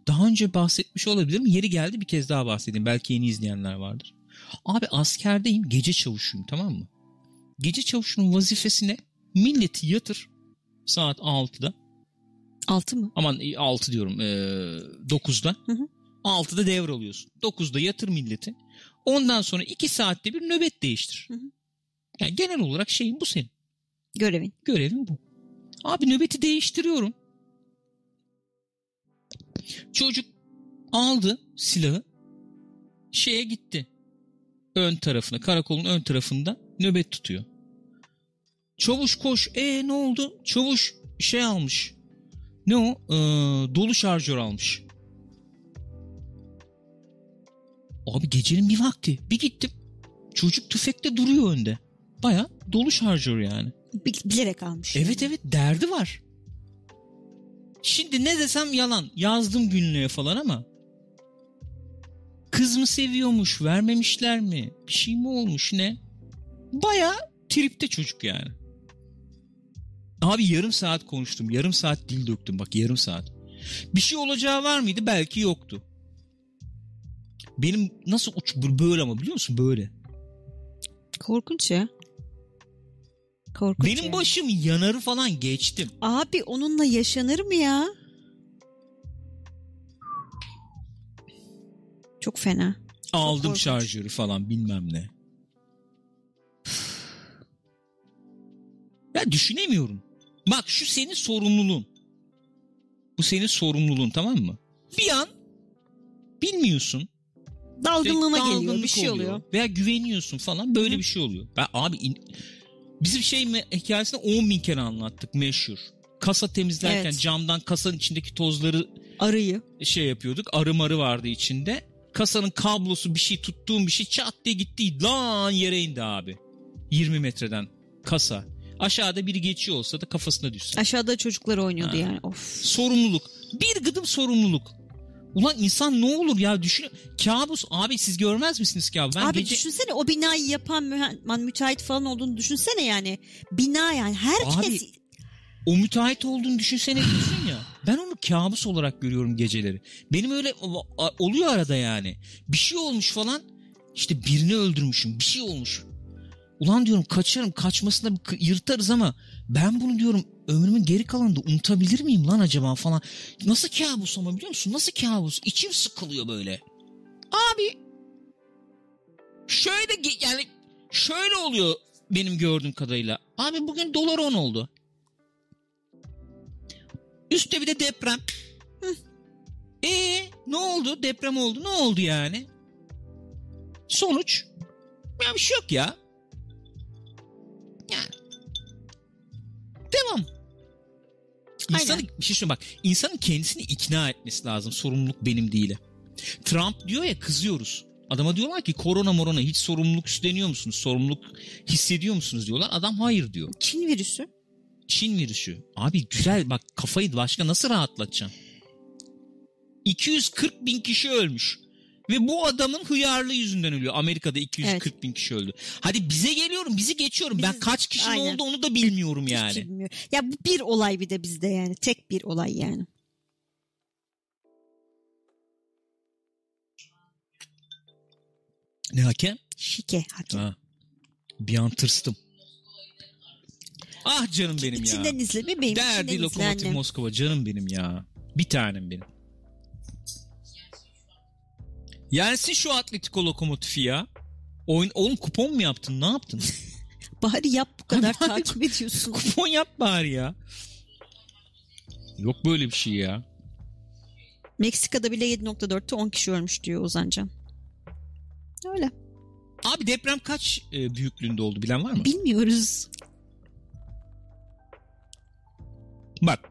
Daha önce bahsetmiş olabilirim. Yeri geldi bir kez daha bahsedeyim. Belki yeni izleyenler vardır. Abi askerdeyim. Gece çavuşuyum tamam mı? Gece çavuşunun vazifesine milleti yatır saat 6'da. Altı mı? Aman 6 diyorum. E, 9'da. Hı hı. 6'da devralıyorsun. 9'da yatır milleti. Ondan sonra 2 saatte bir nöbet değiştir. Hı hı. Yani genel olarak şeyin bu senin. Görevin. Görevim bu. Abi nöbeti değiştiriyorum. Çocuk aldı silahı. Şeye gitti. Ön tarafına, karakolun ön tarafında nöbet tutuyor. Çavuş koş. E ne oldu? Çavuş şey almış. Ne o? Ee, dolu şarjör almış. Abi gecenin bir vakti. Bir gittim. Çocuk tüfekte duruyor önde. Baya dolu şarjör yani. Bil- bilerek almış. Evet evet derdi var. Şimdi ne desem yalan. Yazdım günlüğe falan ama. Kız mı seviyormuş vermemişler mi? Bir şey mi olmuş ne? Baya tripte çocuk yani. Abi yarım saat konuştum. Yarım saat dil döktüm. Bak yarım saat. Bir şey olacağı var mıydı? Belki yoktu. Benim nasıl uç böyle ama biliyor musun? Böyle. Korkunç ya. Korkunç Benim yani. başım yanarı falan geçtim. Abi onunla yaşanır mı ya? Çok fena. Aldım korkunç. şarjörü falan bilmem ne. Ya düşünemiyorum. Bak şu senin sorumluluğun. Bu senin sorumluluğun tamam mı? Bir an bilmiyorsun. Dalgınlığına İşte geliyor. Bir şey oluyor. Veya güveniyorsun falan böyle Hı. bir şey oluyor. Ben abi in- bizim şey mi hikayesini 10 bin kere anlattık meşhur. Kasa temizlerken Evet. camdan kasanın içindeki tozları Arıyı. şey yapıyorduk. Arı marı vardı içinde. Kasanın kablosu bir şey tuttuğum bir şey çat diye gitti. Lan yere indi abi. 20 metreden kasa. Aşağıda biri geçiyor olsa da kafasına düşse. Aşağıda çocuklar oynuyordu Ha. yani. Of. Sorumluluk. Bir gıdım sorumluluk. Ulan insan ne olur ya düşün. Kabus abi siz görmez misiniz kabus? Ben Abi gece... düşünsene o binayı yapan mühe- müteahhit falan olduğunu düşünsene yani. Bina yani herkes Abi, O müteahhit olduğunu düşünsene diyorsun ya. Ben onu kabus olarak görüyorum geceleri. Benim öyle oluyor arada yani. Bir şey olmuş falan. İşte birini öldürmüşüm. Bir şey olmuş. Ulan diyorum kaçarım. Kaçmasına yırtarız ama ben bunu diyorum ömrümün geri kalanında unutabilir miyim lan acaba falan. Nasıl kabus ama biliyor musun? Nasıl kabus? İçim sıkılıyor böyle. Abi şöyle yani şöyle oluyor benim gördüğüm kadarıyla. Abi bugün dolar 10 oldu. Üstte bir de deprem. E ne oldu? Deprem oldu. Ne oldu yani? Sonuç? Ya bir şey yok ya. Yani. Devam. İnsanı, bir şey söyleyeyim bak. İnsanın kendisini ikna etmesi lazım. Sorumluluk benim değil. Trump diyor ya kızıyoruz. Adama diyorlar ki korona morona hiç sorumluluk üstleniyor musunuz? Sorumluluk hissediyor musunuz diyorlar. Adam hayır diyor. Çin virüsü. Çin virüsü. Abi güzel bak kafayı başka nasıl rahatlatacaksın? 240 bin kişi ölmüş. Ve bu adamın hıyarlığı yüzünden ölüyor. Amerika'da 240 bin kişi öldü. Hadi bize geliyorum bizi geçiyorum. ben Biz- kaç kişinin aynen. oldu onu da bilmiyorum Hiç yani. bilmiyor. Ya bu bir olay bir de bizde yani. Tek bir olay yani. Ne hakem? Şike hakem. Ha. Bir an tırstım. Ah canım benim ya. İçinden izle bebeğim. Derdi içinden izle Lokomotiv. Moskova canım benim ya. Bir tanem benim. Yensin şu Atletico Lokomotif'i ya. Oyun, oğlum kupon mu yaptın? Ne yaptın? Bari yap bu kadar Bari- takip ediyorsun. kupon yap bari ya. Yok böyle bir şey ya. Meksika'da bile 7.4'te 10 kişi ölmüş diyor Ozancan. Öyle. Abi deprem kaç e, büyüklüğünde oldu bilen var mı? Bilmiyoruz. Bak.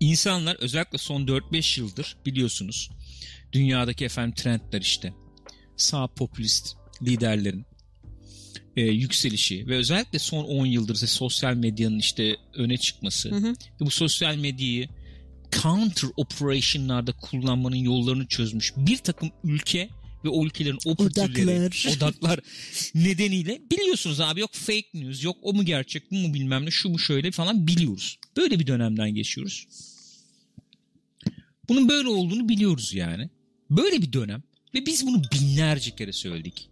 İnsanlar özellikle son 4-5 yıldır biliyorsunuz dünyadaki efendim trendler işte sağ popülist liderlerin e, yükselişi ve özellikle son 10 yıldır ise sosyal medyanın işte öne çıkması Hı hı. ve bu sosyal medyayı counter operation'larda kullanmanın yollarını çözmüş bir takım ülke ve o ülkelerin operatörleri, Odaklar. odaklar nedeniyle biliyorsunuz abi yok fake news yok o mu gerçek bu mu bilmem ne şu mu şöyle falan biliyoruz. Böyle bir dönemden geçiyoruz. Bunun böyle olduğunu biliyoruz yani. Böyle bir dönem ve biz bunu binlerce kere söyledik.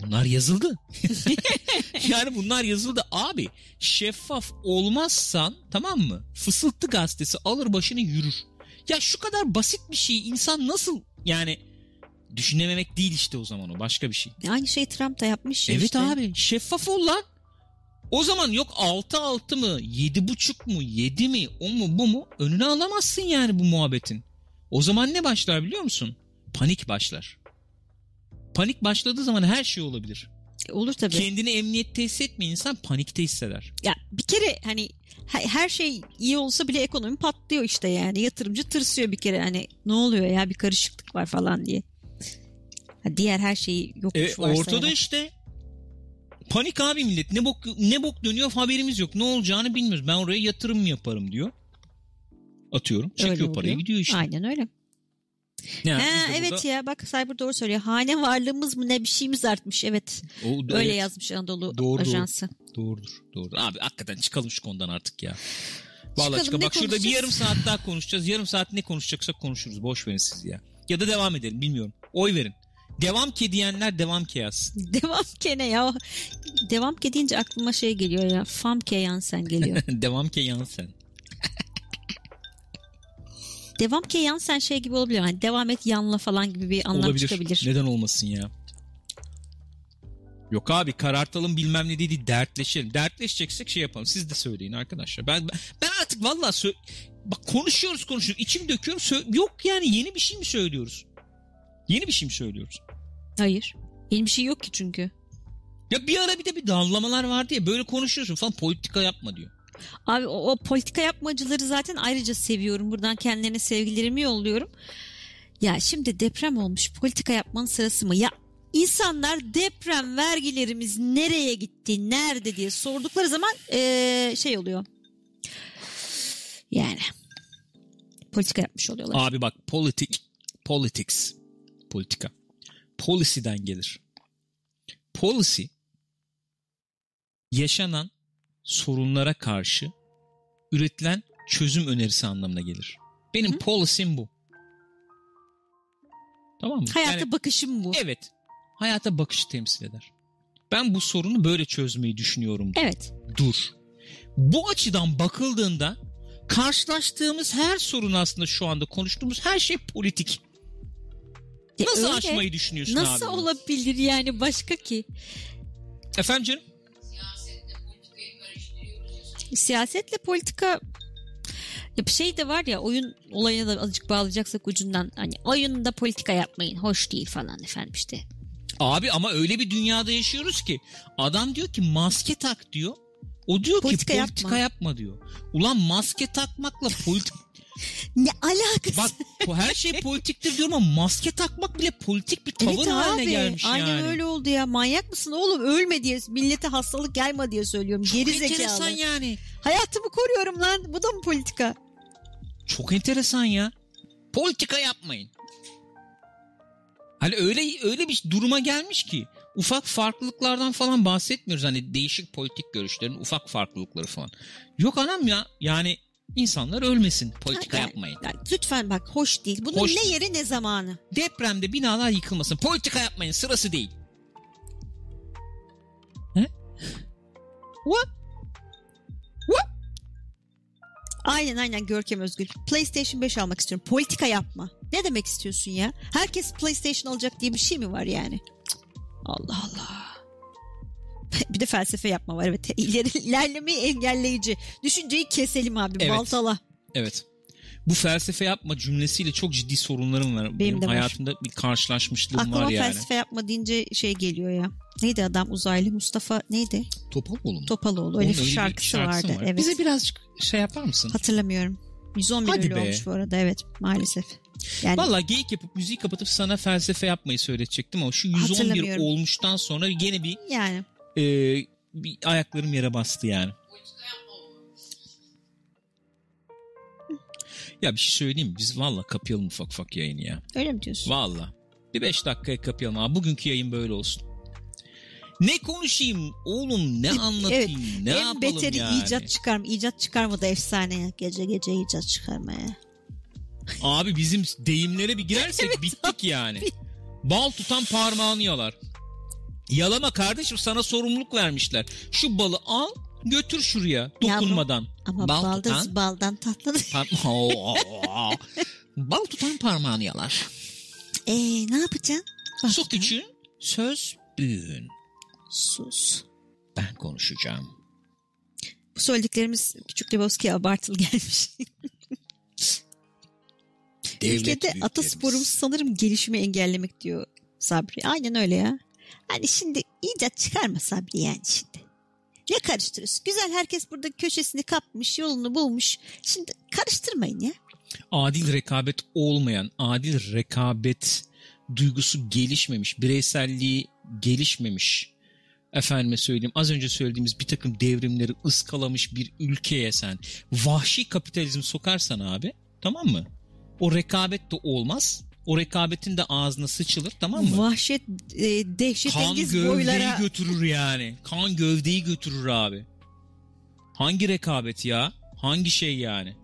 Bunlar yazıldı. yani bunlar yazıldı. Abi şeffaf olmazsan tamam mı? Fısıltı gazetesi alır başını yürür. Ya şu kadar basit bir şeyi insan nasıl yani düşünememek değil işte o zaman o başka bir şey. Aynı şey Trump da yapmış ya Evet işte. abi şeffaf ol lan. O zaman yok 6 6 mı 7 buçuk mu 7 mi o mu bu mu önüne alamazsın yani bu muhabbetin. O zaman ne başlar biliyor musun? Panik başlar. Panik başladığı zaman her şey olabilir. E, Olur tabii. Kendini emniyette hissetmeyen insan panikte hisseder. Ya bir kere hani he- her şey iyi olsa bile ekonomi patlıyor işte yani. Yatırımcı tırsıyor bir kere hani ne oluyor ya bir karışıklık var falan diye. Ha, diğer her şeyi yokmuş E, varsa ortada yani. işte panik abi millet ne bok ne bok dönüyor haberimiz yok. Ne olacağını bilmiyoruz. Ben oraya yatırım mı yaparım diyor. Atıyorum. Öyle Çekiyor parayı oluyor. gidiyor işte. Aynen öyle. Yani ha, evet burada- ya bak Cyber doğru söylüyor. Hane varlığımız mı ne bir şeyimiz artmış. Evet. O, Öyle evet. yazmış Anadolu Doğru, doğru. Ajansı. Doğrudur. Doğrudur. Abi hakikaten çıkalım şu konudan artık ya. Vallahi Çıkalım, Bak şurada bir yarım saat daha konuşacağız. Yarım saat ne konuşacaksak konuşuruz. Boş verin siz ya. Ya da devam edelim bilmiyorum. Oy verin. Devam ki diyenler devam ki yazsın. Devam ke ne ya? Devam ke deyince aklıma şey geliyor ya. Fam ke Yansen geliyor. devam ki yansen. Devam ke Yansen şey gibi olabilir. Hani devam et yanla falan gibi bir anlam Olabilir. çıkabilir. Neden olmasın ya? Yok abi karartalım bilmem ne dedi dertleşelim. Dertleşeceksek şey yapalım. Siz de söyleyin arkadaşlar. Ben ben artık vallahi sö- bak konuşuyoruz konuşuyoruz. İçim döküyorum. Sö- yok yani yeni bir şey mi söylüyoruz? Yeni bir şey mi söylüyoruz? Hayır. Yeni bir şey yok ki çünkü. Ya bir ara bir de bir damlamalar vardı ya böyle konuşuyorsun falan politika yapma diyor. Abi o, o politika yapmacıları zaten ayrıca seviyorum. Buradan kendilerine sevgilerimi yolluyorum. Ya şimdi deprem olmuş. Politika yapmanın sırası mı? Ya insanlar deprem vergilerimiz nereye gitti, nerede diye sordukları zaman eee, şey oluyor. Yani politika yapmış oluyorlar. Abi bak politik, politics, politika. Policy'den gelir. Policy yaşanan sorunlara karşı üretilen çözüm önerisi anlamına gelir. Benim Hı. policy'm bu. Tamam mı? Hayata Yani- bakışım bu. evet. Hayata bakışı temsil eder. Ben bu sorunu böyle çözmeyi düşünüyorum. Evet. dur. Bu açıdan bakıldığında karşılaştığımız her sorun aslında şu anda konuştuğumuz her şey politik. E, Nasıl öyle. aşmayı düşünüyorsun Nasıl abi? bunu? olabilir yani başka ki? Efendim canım? Siyasetle politika ya bir şey de var ya oyun olayına da azıcık bağlayacaksak ucundan hani oyunda politika yapmayın hoş değil falan efendim işte. Abi ama öyle bir dünyada yaşıyoruz ki adam diyor ki maske tak diyor. O diyor Politika ki yapma. politika yapma. diyor. Ulan maske takmakla politik Ne alakası? bak bu her şey politiktir diyorum ama maske takmak bile politik bir tavır Evet haline abi gelmiş aynen yani. öyle oldu ya manyak mısın oğlum ölme diye millete hastalık gelme diye söylüyorum Çok geri enteresan zekalı. yani. Hayatımı koruyorum lan bu da mı politika? Çok enteresan ya. Politika yapmayın. Hani öyle öyle bir duruma gelmiş ki ufak farklılıklardan falan bahsetmiyoruz. Hani değişik politik görüşlerin ufak farklılıkları falan. Yok anam ya yani insanlar ölmesin. Politika Yani- yapmayın. yani lütfen bak hoş değil. Bunun Hoş ne yeri ne zamanı. Depremde binalar yıkılmasın. Politika yapmayın. Sırası değil. He? What? Aynen aynen Görkem Özgül. PlayStation 5 almak istiyorum. Politika yapma. Ne demek istiyorsun ya? Herkes PlayStation alacak diye bir şey mi var yani? Allah Allah. bir de felsefe yapma var evet. İleri, ilerlemeyi engelleyici. Düşünceyi keselim abi. Evet. Baltala. Evet. Bu felsefe yapma cümlesiyle çok ciddi sorunlarım var. Benim, de var. hayatımda bir karşılaşmışlığım Aklıma var yani. felsefe yapma deyince şey geliyor ya. Neydi adam uzaylı Mustafa neydi? Topaloğlu mu? Topaloğlu öyle Onun bir bir şarkısı, vardı. var. Evet. Bize birazcık şey yapar mısın? Hatırlamıyorum. 111 Hadi öyle be. olmuş bu arada evet maalesef. Yani Valla geyik yapıp müziği kapatıp sana felsefe yapmayı söyletecektim ama şu 111 Hatırlamıyorum. olmuştan sonra gene bir, yani e, bir ayaklarım yere bastı yani. Ya bir şey söyleyeyim mi? Biz valla kapayalım ufak ufak yayını ya. öyle mi diyorsun? Valla. Bir 5 dakikaya kapayalım abi. Bugünkü yayın böyle olsun. Ne konuşayım oğlum ne anlatayım ne en yapalım beteri yani. icat çıkarma. İcat çıkarma da efsane ya. Gece gece icat çıkarmaya. Abi bizim deyimlere bir girersek bittik yani. Bal tutan parmağını yalar. Yalama kardeşim sana sorumluluk vermişler. Şu balı al götür şuraya dokunmadan. Ama Bal baldız tutan- baldan Oo. Bal tutan parmağını yalar. Eee ne yapacaksın? Su küçüğün söz büyüğün. Sus. Ben konuşacağım. Bu söylediklerimiz Küçük Lebowski'ye abartılı gelmiş. Ülkede atasporumuz sanırım gelişimi engellemek diyor Sabri. Aynen öyle ya. Hani şimdi icat çıkarma Sabri yani şimdi. Ne karıştırıyorsun? Güzel herkes burada köşesini kapmış, yolunu bulmuş. Şimdi karıştırmayın ya. adil rekabet olmayan, adil rekabet duygusu gelişmemiş, bireyselliği gelişmemiş. Efendime söyleyeyim az önce söylediğimiz bir takım devrimleri ıskalamış bir ülkeye sen vahşi kapitalizm sokarsan abi tamam mı? O rekabet de olmaz. O rekabetin de ağzına sıçılır tamam mı? Vahşet, e, dehşet kan engiz gövdeyi boylara. götürür yani. Kan gövdeyi götürür abi. Hangi rekabet ya? Hangi şey yani?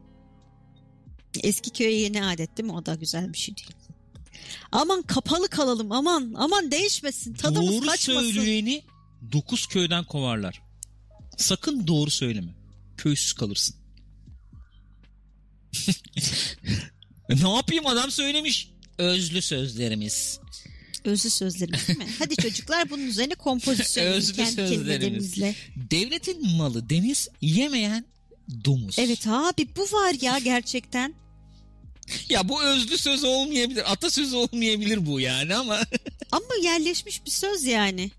Eski köye yeni adet değil mi? O da güzel bir şey değil. Aman kapalı kalalım aman aman değişmesin tadımız doğru kaçmasın. söyleyeni dokuz köyden kovarlar. Sakın doğru söyleme. Köysüz kalırsın. ne yapayım adam söylemiş. Özlü sözlerimiz. Özlü sözlerimiz değil mi? Hadi çocuklar bunun üzerine kompozisyon Özlü kendi sözlerimiz. Devletin malı deniz yemeyen domuz. Evet abi bu var ya gerçekten. Ya bu özlü söz olmayabilir. Atasözü olmayabilir bu yani ama. Ama yerleşmiş bir söz yani.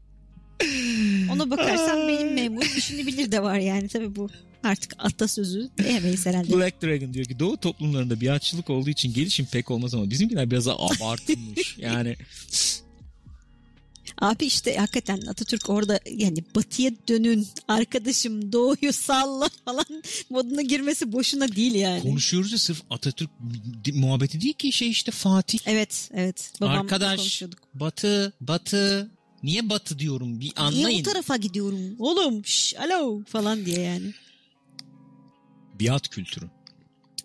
Ona bakarsan benim memur işini bilir de var yani tabii bu. Artık atasözü diyemeyiz herhalde. Black Dragon diyor ki doğu toplumlarında biatçılık olduğu için gelişim pek olmaz ama bizimkiler biraz abartılmış. yani Abi işte hakikaten Atatürk orada yani batıya dönün arkadaşım doğuyu salla falan moduna girmesi boşuna değil yani. konuşuyoruz ya sırf Atatürk muhabbeti değil ki şey işte Fatih. Evet evet. Babamla Arkadaş konuşuyorduk. batı batı niye batı diyorum bir Niye anlayın. o tarafa gidiyorum oğlum şş, alo falan diye yani. Biat kültürü.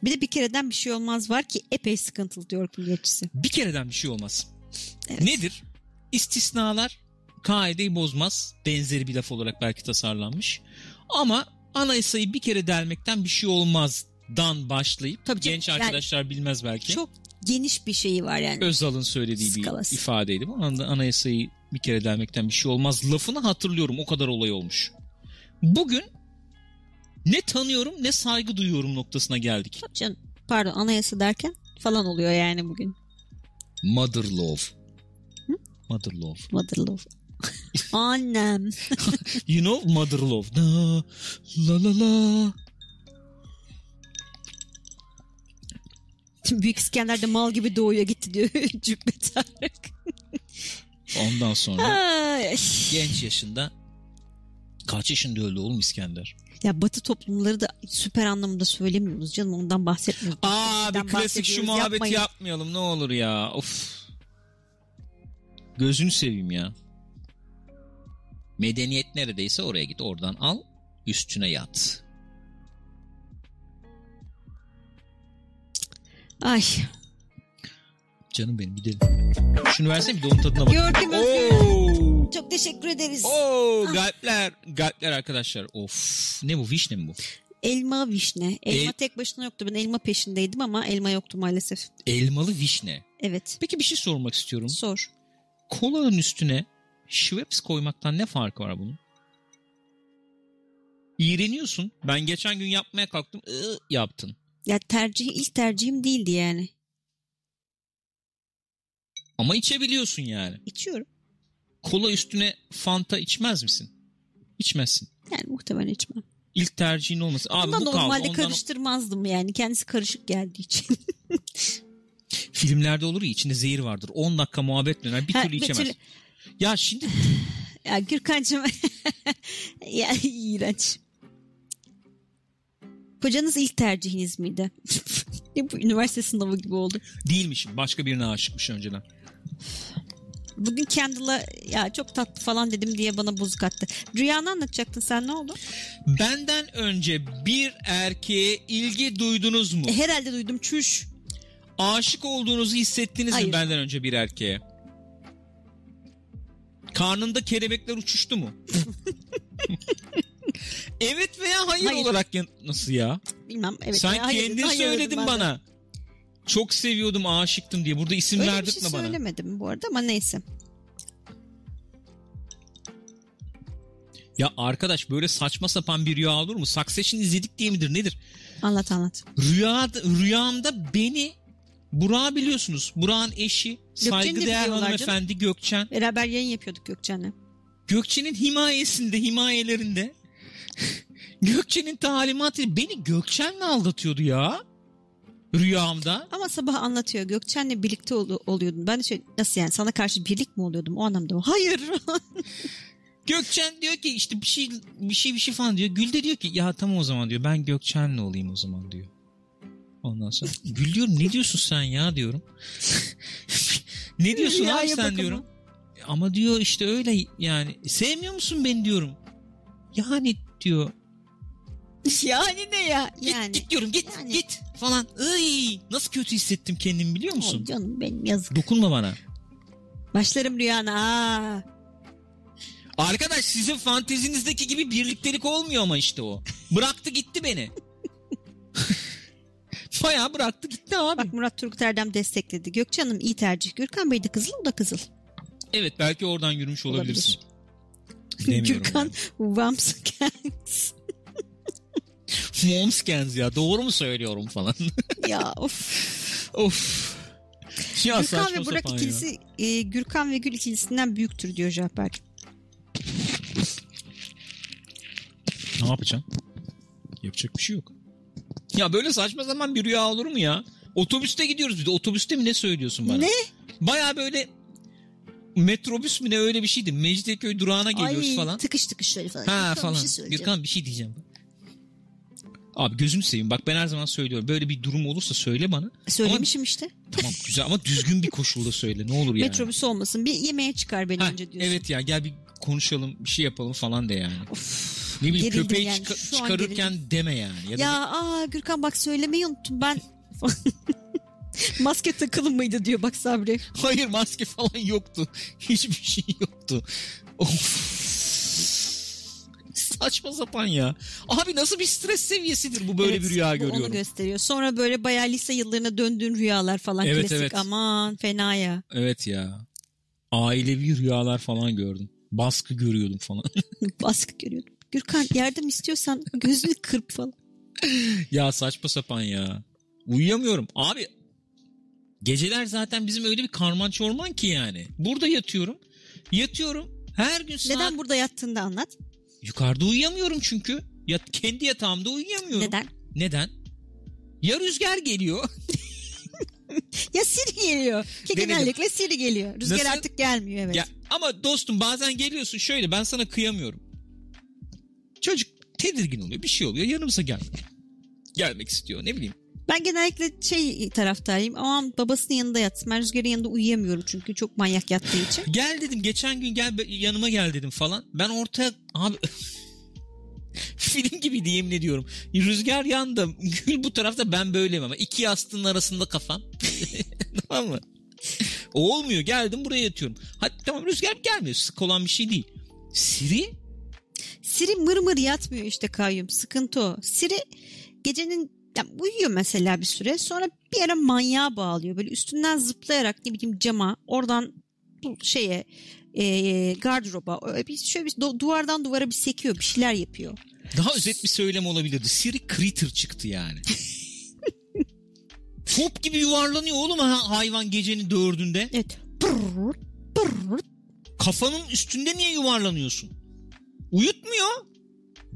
Bir de bir kereden bir şey olmaz var ki epey sıkıntılı diyor milliyetçisi. Bir kereden bir şey olmaz. Evet. Nedir? İstisnalar kaideyi bozmaz. Benzeri bir laf olarak belki tasarlanmış. Ama anayasayı bir kere delmekten bir şey olmazdan başlayıp Tabii canım, genç yani arkadaşlar bilmez belki. Çok geniş bir şeyi var yani. Özal'ın söylediği Skalası. bir ifadeydi. Bu anda anayasayı Bir kere delmekten bir şey olmaz. Lafını hatırlıyorum. O kadar olay olmuş. Bugün ne tanıyorum ne saygı duyuyorum noktasına geldik. Tabii canım. Pardon anayasa derken falan oluyor yani bugün. Mother love. Hı? Mother love. Mother love. Annem. You know mother love. La la la la. Büyük İskender de mal gibi doğuya gitti diyor Cübbe Tarık. Ondan sonra Ay. genç yaşında kaç yaşında öldü oğlum İskender? Ya batı toplumları da süper anlamında söylemiyoruz canım ondan bahsetmiyoruz. Aa bir klasik şu muhabbeti yapmayın. yapmayalım ne olur ya. Of. Gözünü seveyim ya. Medeniyet neredeyse oraya git oradan al üstüne yat. Ay. Canım benim gidelim. Şunu versene bir de onun tadına bak. Özgür. Oo. Çok teşekkür ederiz. Oo galpler. Galpler arkadaşlar. Of. Ne bu vişne mi bu? Elma vişne. Elma El- tek başına yoktu. Ben elma peşindeydim ama elma yoktu maalesef. Elmalı vişne. Evet. Peki bir şey sormak istiyorum. Sor. Kolanın üstüne Schweppes koymaktan ne farkı var bunun? İğreniyorsun. Ben geçen gün yapmaya kalktım. ıı, yaptın. Ya tercih ilk tercihim değildi yani. Ama içebiliyorsun yani. İçiyorum. Kola üstüne Fanta içmez misin? İçmezsin. Yani muhtemelen içmem. İlk tercihin olmasın. Abi Ama bu kaldı. normalde Ondan... karıştırmazdım yani. Kendisi karışık geldiği için. Filmlerde olur ya içinde zehir vardır. 10 dakika muhabbet döner bir Ha, türlü içemez. türlü- Ya şimdi ya Gürkan'cığım. ya iğrenç. Kocanız ilk tercihiniz miydi? Bu üniversite sınavı gibi oldu. değilmiş. Başka birine aşıkmış önceden. Bugün Kendall'a ya çok tatlı falan dedim diye bana bozuk attı. Rüyanı anlatacaktın sen ne oldu? Benden önce bir erkeğe ilgi duydunuz mu? E, herhalde duydum çüş. Aşık olduğunuzu hissettiniz Hayır. mi benden önce bir erkeğe? Karnında kelebekler uçuştu mu? evet veya hayır, Hayır. olarak nasıl ya? Bilmem. Evet, Sen ya, hayır dedim, kendin hayır söyledin de. bana. Çok seviyordum, aşıktım diye. Burada isim Öyle bir verdirtme şey bana. söylemedim bu arada ama neyse. Ya arkadaş böyle saçma sapan bir rüya olur mu? Succession izledik diye midir nedir? Anlat anlat. Rüya, rüyamda beni Burak'ı biliyorsunuz. Burak'ın eşi saygıdeğer hanımefendi Gökçen. Beraber yayın yapıyorduk Gökçen'le. Gökçe'nin himayesinde, himayelerinde Gökçe'nin talimatı beni Gökçen'le aldatıyordu ya. Rüyamda. Ama sabah anlatıyor. Gökçen'le birlikte ol- oluyordun. Ben de şey nasıl yani sana karşı birlik mi oluyordum o anlamda? Hayır. Gökçen diyor ki işte bir şey bir şey bir şey falan diyor. Gül de diyor ki ya tamam o zaman diyor. Ben Gökçen'le olayım o zaman diyor. Ondan sonra Gül diyor ne diyorsun sen ya diyorum. ne diyorsun abi Rüyaya sen diyorum. Ama diyor işte öyle yani sevmiyor musun beni diyorum. Yani diyor yani ne ya? Git, Yani. git diyorum git Yani. git falan. Iy, nasıl kötü hissettim kendimi biliyor musun? Ay canım benim yazık. Dokunma bana. Başlarım rüyana. Aa. Arkadaş sizin fantezinizdeki gibi birliktelik olmuyor ama işte o. Bıraktı gitti beni. Bayağı bıraktı gitti abi. Bak Murat Turgut Erdem destekledi. Gökçe Hanım iyi tercih. Gürkan Bey de kızıl o da kızıl. Evet belki oradan yürümüş olabilirsin. Olabilir. Demiyorum Gürkan yani. Momskens ya doğru mu söylüyorum falan. ya of. of. Ya Gürkan ve Burak ikilisi e, Gürkan ve Gül ikilisinden büyüktür diyor Jahber. Ne yapacaksın? Yapacak bir şey yok. Ya böyle saçma zaman bir rüya olur mu ya? Otobüste gidiyoruz bir de. Otobüste mi ne söylüyorsun bana? Ne? Baya böyle metrobüs mü ne öyle bir şeydi. Mecidiyeköy durağına geliyoruz Ay, falan. tıkış tıkışları falan. Ha Gürkan falan. Bir şey. Gürkan bir şey diyeceğim. Abi gözünü seveyim. Bak ben her zaman söylüyorum. Böyle bir durum olursa söyle bana. Söylemişim işte. Tamam güzel ama düzgün bir koşulda söyle. Ne olur yani. Metrobüs olmasın. Bir yemeğe çıkar beni Ha, önce diyorsun. evet ya gel bir konuşalım bir şey yapalım falan de yani. Of, Ne bileyim gerildim köpeği yani, çıka- şu çıkarırken deme yani. Ya, da Ya aa Gürkan bak söylemeyi unuttum ben. Maske takılı mıydı diyor bak Sabri. Hayır maske falan yoktu. Hiçbir şey yoktu. Of. Saçma sapan ya. Abi nasıl bir stres seviyesidir bu böyle Evet, bir rüya bu Onu görüyorum. gösteriyor. Sonra böyle bayağı lise yıllarına döndüğün rüyalar falan Evet, klasik. evet. Aman fena ya. Evet ya. Ailevi rüyalar falan gördüm. Baskı görüyordum falan. Baskı görüyordum. Gürkan yardım istiyorsan gözünü kırp falan. ya saçma sapan ya. Uyuyamıyorum. Abi geceler zaten bizim öyle bir karman çorman ki yani. Burada yatıyorum. Yatıyorum. Her gün saat... Neden burada yattığında anlat. Yukarıda uyuyamıyorum çünkü. Ya, kendi yatağımda uyuyamıyorum. Neden? Neden? Ya rüzgar geliyor. Ya Siri geliyor. Ki Denedim. genellikle Siri geliyor. Rüzgar Nasıl? artık gelmiyor evet. Ya, ama dostum bazen geliyorsun şöyle ben sana kıyamıyorum. Çocuk tedirgin oluyor bir şey oluyor yanımıza gelmiyor. Gelmek istiyor ne bileyim. Ben genellikle şey taraftarıyım. Aman babasının yanında yatsın. Ben Rüzgar'ın yanında uyuyamıyorum çünkü çok manyak yattığı için. Gel dedim geçen gün gel yanıma gel dedim falan. Ben ortaya abi film gibi yemin ediyorum. Rüzgar yandı. Gül bu tarafta ben böyleyim ama iki yastığın arasında kafam. tamam mı? O olmuyor. Geldim buraya yatıyorum. Hadi tamam Rüzgar gelmiyor. Sık olan bir şey değil. Siri Siri mır mır yatmıyor işte kayyum. Sıkıntı o. Siri gecenin ya uyuyor mesela bir süre. Sonra bir ara manyağa bağlıyor. Böyle üstünden zıplayarak ne bileyim cama oradan şeye e, gardıroba bir şöyle bir du- duvardan duvara bir sekiyor bir şeyler yapıyor. Daha özet bir söylem olabilirdi. Siri Critter çıktı yani. Top gibi yuvarlanıyor oğlum ha- hayvan gecenin dördünde. Evet. Pırr, pırr. Kafanın üstünde niye yuvarlanıyorsun? Uyutmuyor.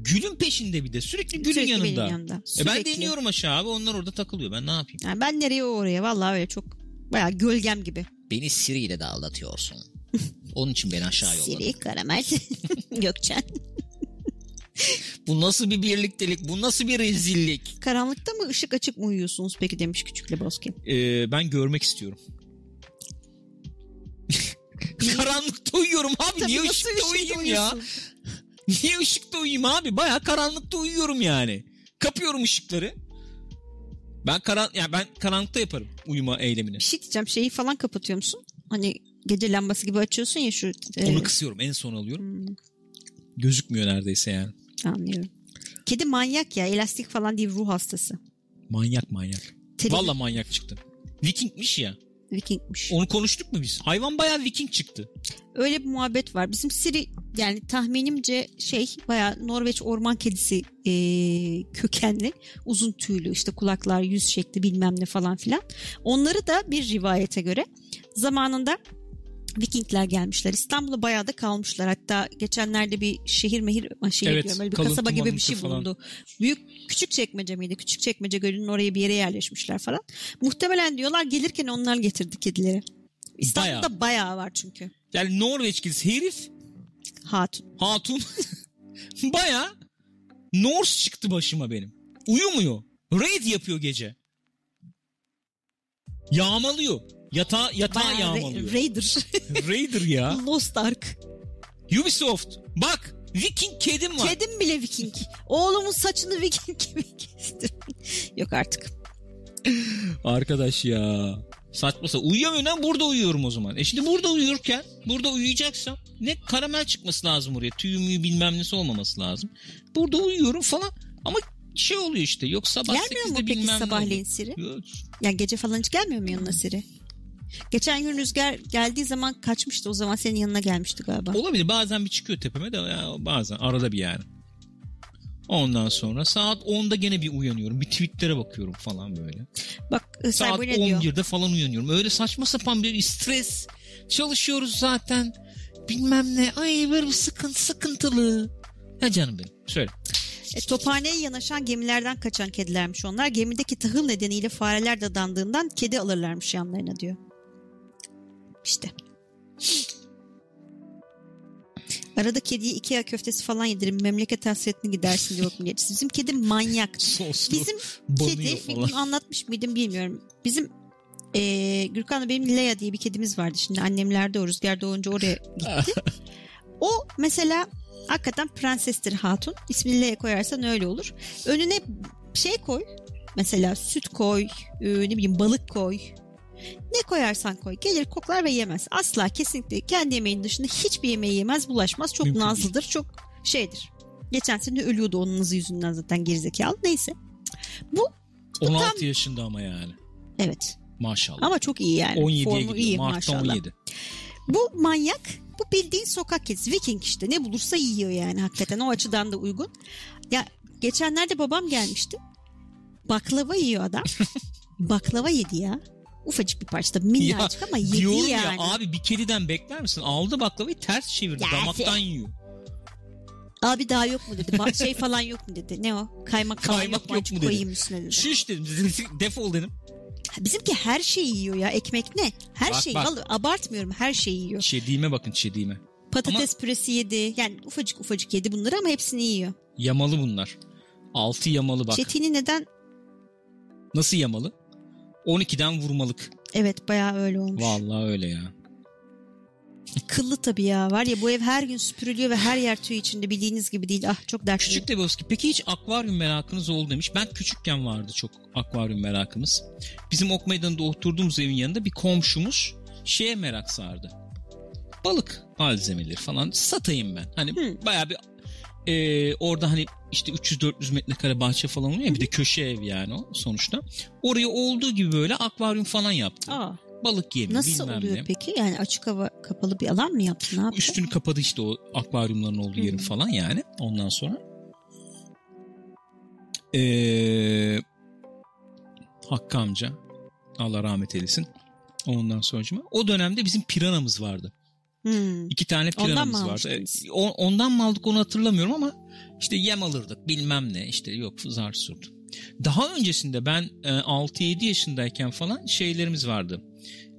Gülün peşinde bir de. Sürekli gülün Sürekli benim yanında. yanımda. E ben de Sürekli. iniyorum aşağı abi. Onlar orada takılıyor. Ben ne yapayım? Yani ben nereye oraya vallahi öyle çok bayağı gölgem gibi. Beni Siri ile de aldatıyorsun. Onun için beni aşağı yolladın. Siri, Karamel, Gökçen. Bu nasıl bir birliktelik? Bu nasıl bir rezillik? Karanlıkta mı ışık açık mı uyuyorsunuz peki demiş Küçük Lebowski. Ee, ben görmek istiyorum. Karanlıkta uyuyorum abi. Tabii Niye nasıl ışıkta ışıkta uyuyayım ya? uyuyorsun? Niye ışıkta uyuyayım abi? Baya karanlıkta uyuyorum yani. Kapıyorum ışıkları. Ben karan ya ben karanlıkta yaparım uyuma eylemini. Bir şey diyeceğim şeyi falan kapatıyor musun? Hani gece lambası gibi açıyorsun ya şu. e, Onu kısıyorum. En son alıyorum. hmm, Gözükmüyor neredeyse yani. anlıyorum. Kedi manyak ya elastik falan değil ruh hastası. Manyak manyak. Tele- Valla manyak çıktı. Vikingmiş ya. Vikingmiş. Onu konuştuk mu biz? Hayvan bayağı Viking çıktı. Öyle bir muhabbet var. Bizim Siri yani tahminimce şey bayağı Norveç orman kedisi e, kökenli. Uzun tüylü işte kulaklar, yüz şekli bilmem ne falan filan. Onları da bir rivayete göre zamanında Vikingler gelmişler. İstanbul'a bayağı da kalmışlar. Hatta geçenlerde bir şehir mehir şehir Evet, diyorum, böyle bir kasaba gibi bir şey falan. bulundu. Büyük küçük çekmece miydi? Küçük çekmece gölünün oraya bir yere yerleşmişler falan. Muhtemelen diyorlar gelirken onlar getirdi kedileri. İstanbul'da bayağı, var çünkü. Yani Norveç gidisi herif Hatun. hatun bayağı Norse çıktı başıma benim. Uyumuyor. Raid yapıyor gece. Yağmalıyor. Yatağı, yatağı yağmalıyor. Raider. Raider ya. Lost Ark. Ubisoft. Bak Viking kedim var. Kedim bile Viking. Oğlumun saçını Viking gibi kestim. Yok artık. Arkadaş ya. Saçma sapan. Uyuyamıyorum lan burada uyuyorum o zaman. E şimdi burada uyurken burada uyuyacaksam ne karamel çıkması lazım oraya. Tüyü müyü bilmem nesi olmaması lazım. Burada uyuyorum falan ama şey oluyor işte. Yok sabah Gelmiyor mu 8'de peki sabahleyin. Siri? Yok. Yani gece falan hiç gelmiyor mu yanına Siri? Geçen gün Rüzgar geldiği zaman kaçmıştı. O zaman senin yanına gelmişti galiba. Olabilir bazen bir çıkıyor tepeme de ya bazen arada bir yani. Ondan sonra saat 10'da gene bir uyanıyorum. Bir tweetlere bakıyorum falan böyle. Bak e, Saat Cyber ne diyor? 11'de falan uyanıyorum. Öyle saçma sapan bir stres. Çalışıyoruz zaten. Bilmem ne. Ay böyle bir sıkıntı sıkıntılı. Ya canım benim. Söyle. E, tophaneye yanaşan gemilerden kaçan kedilermiş onlar. Gemideki tahıl nedeniyle fareler dadandığından kedi alırlarmış yanlarına diyor. İşte. Arada kediye Ikea köftesi falan yedirin. Memleket hasretini gidersin diyor milliyetçisi. Bizim kedi manyak. Soslu. Bizim kedi falan. anlatmış mıydım bilmiyorum. Bizim eee Gürkan'la benim Leia diye bir kedimiz vardı. Şimdi annemlerde o rüzgar doğunca oraya gitti. o mesela hakikaten prensestir hatun. İsmini Leia koyarsan öyle olur. Önüne şey koy. Mesela süt koy, e, ne bileyim balık koy. Ne koyarsan koy. Gelir koklar ve yemez. Asla kesinlikle kendi yemeğinin dışında hiçbir yemeği yemez, bulaşmaz. Çok Mümkün nazlıdır, çok şeydir. Geçen sene ölüyordu onun hızı yüzünden zaten gerizekalı. Neyse. Bu 16 yaşında ama yani. evet. Maşallah. Ama çok iyi yani. 17'ye Formu gidiyor. iyi Mart'ta maşallah. 17. Bu manyak bu bildiğin sokak kedisi. Viking işte ne bulursa yiyor yani hakikaten o açıdan da uygun. Ya geçenlerde babam gelmişti. Baklava yiyor adam. Baklava yedi ya. Ufacık bir parça minnacık ama yedi diyorum yani. ya abi bir kediden bekler misin? Aldı baklavayı ters çevirdi. Ya damaktan yiyor. Abi daha yok mu dedi. Ba- şey falan yok mu dedi. Ne o? Kaymak falan Kaymak yok mu? yok mu dedi. Koyayım üstüne dedi. Şiş dedim. Defol dedim. Bizimki her şeyi yiyor ya. Ekmek ne? Her Bak, şeyi. bak. Vallahi abartmıyorum. Her şeyi yiyor. Çediğime bakın çediğime. Patates püresi yedi. Yani ufacık ufacık yedi bunları ama hepsini yiyor. Yamalı bunlar. Altı yamalı bak. Çetini neden? Nasıl yamalı? 12'den vurmalık. Evet bayağı öyle olmuş. Vallahi öyle ya. Kıllı tabii ya. Var ya bu ev her gün süpürülüyor ve her yer tüy içinde bildiğiniz gibi değil. Ah çok dertliyim. Küçük Lebowski peki hiç akvaryum merakınız oldu demiş. Ben küçükken vardı çok akvaryum merakımız. Bizim ok meydanında oturduğumuz evin yanında bir komşumuz şeye merak sardı. Balık malzemeleri falan satayım ben. Hani Hı. bayağı bir e, orada hani işte 300-400 metrekare bahçe falan oluyor ya bir de köşe ev yani o sonuçta. Oraya olduğu gibi böyle akvaryum falan yaptı. Aa, Balık yemi nasıl bilmem oluyor ne. peki? Yani açık hava kapalı bir alan mı yaptın? Ne yaptın? Üstünü kapadı işte o akvaryumların olduğu yerin falan yani. Ondan sonra. Ee, Hakkı amca. Allah rahmet eylesin. Ondan sonra o dönemde bizim piranamız vardı. Hmm. İki tane mı vardı. almıştınız? E, o- ondan mı aldık onu hatırlamıyorum ama işte yem alırdık bilmem ne işte yok zar surt. Daha öncesinde ben e, 6-7 yaşındayken falan şeylerimiz vardı.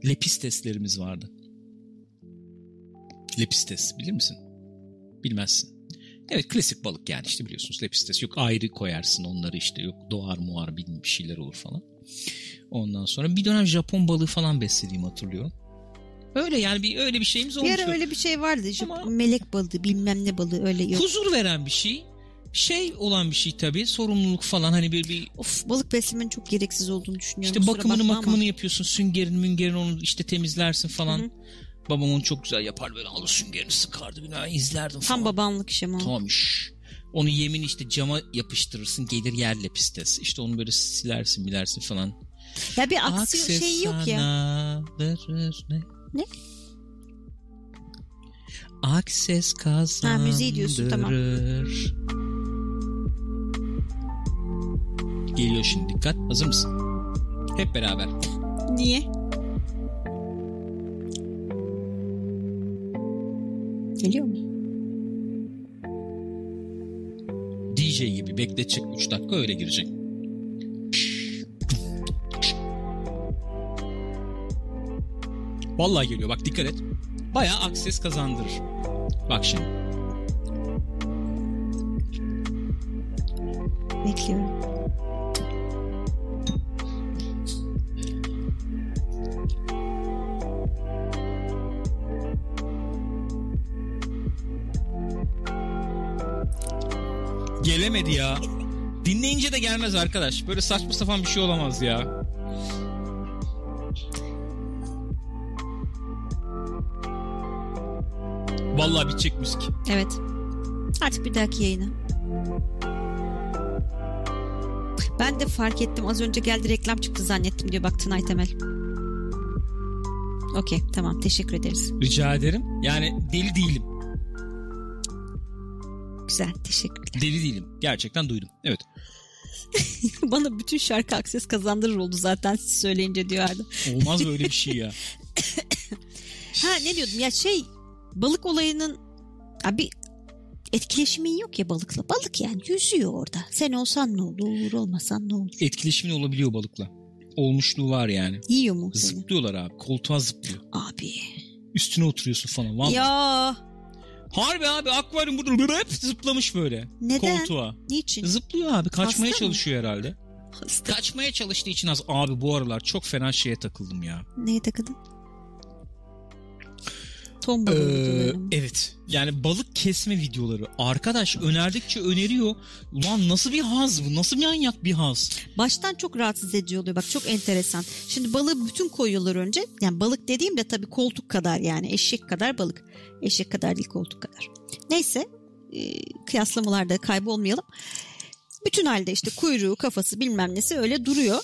Lepisteslerimiz vardı. Lepistes bilir misin? Bilmezsin. Evet klasik balık yani işte biliyorsunuz lepistes. Yok ayrı koyarsın onları işte yok doğar muar bir şeyler olur falan. Ondan sonra bir dönem Japon balığı falan beslediğimi hatırlıyorum. Öyle yani bir öyle bir şeyimiz Bir olmuştu. ara öyle bir şey vardı. Ama- melek balığı bilmem ne balığı öyle yok. Huzur veren bir şey. Şey olan bir şey tabii sorumluluk falan hani bir, bir Of balık beslemenin çok gereksiz olduğunu düşünüyorum. işte bakımını bakma ama. yapıyorsun süngerin müngerin onu işte temizlersin falan. Hı hı. Babam onu çok güzel yapar böyle alır süngerini sıkardı bina izlerdim falan. Tam babanlık iş ama. Tamam iş. Onu yemin işte cama yapıştırırsın gelir yerle pistes. İşte onu böyle silersin bilersin falan. Ya bir aksiyon şey yok ya. ne? Ne? Akses kazandırır. Ha, müziği diyorsun, tamam. Geliyor şimdi dikkat. Hazır mısın? Hep beraber. Niye? Geliyor mu? DJ gibi bekletecek 3 dakika öyle girecek. Vallahi geliyor bak dikkat et. Bayağı akses kazandırır. Bak şimdi. Bekliyorum. Gelemedi ya. Dinleyince de gelmez arkadaş. Böyle saçma sapan bir şey olamaz ya. Vallahi bitecek müzik. Evet. Artık bir dahaki yayına. Ben de fark ettim. Az önce geldi reklam çıktı zannettim diyor. Bak Tınay Temel. Okey tamam teşekkür ederiz. Rica ederim. Yani deli değilim. Güzel teşekkürler. Deli değilim. Gerçekten duydum. Evet. Bana bütün şarkı akses kazandırır oldu zaten siz söyleyince diyordu. Olmaz böyle bir şey ya. Ha ne diyordum ya şey balık olayının abi etkileşimin yok ya balıkla. Balık yani yüzüyor orada. Sen olsan ne olur olmasan ne olur. Etkileşimin olabiliyor balıkla. Olmuşluğu var yani. Yiyor mu seni? Zıplıyorlar abi. Koltuğa zıplıyor. Abi. Üstüne oturuyorsun falan. Vallahi. Ya Harbi abi akvaryum burada hep zıplamış böyle. neden? Koltuğa. Niçin? Zıplıyor abi. Kaçmaya Hasta mı? çalışıyor herhalde. Hasta. Kaçmaya çalıştığı için az. Abi bu aralar çok fena şeye takıldım ya. Neye takıldın? Ton balığı Ee, videoları evet. Yani balık kesme videoları. Arkadaş önerdikçe öneriyor. Ulan nasıl bir haz bu? Nasıl bir manyak bir haz? Baştan çok rahatsız edici oluyor. Bak çok enteresan. Şimdi balığı bütün koyuyorlar önce. Yani balık dediğim de tabii koltuk kadar yani. Eşek kadar balık. Eşek kadar değil koltuk kadar. Neyse e, kıyaslamalarda kaybolmayalım. Bütün halde işte kuyruğu kafası bilmem nesi öyle duruyor.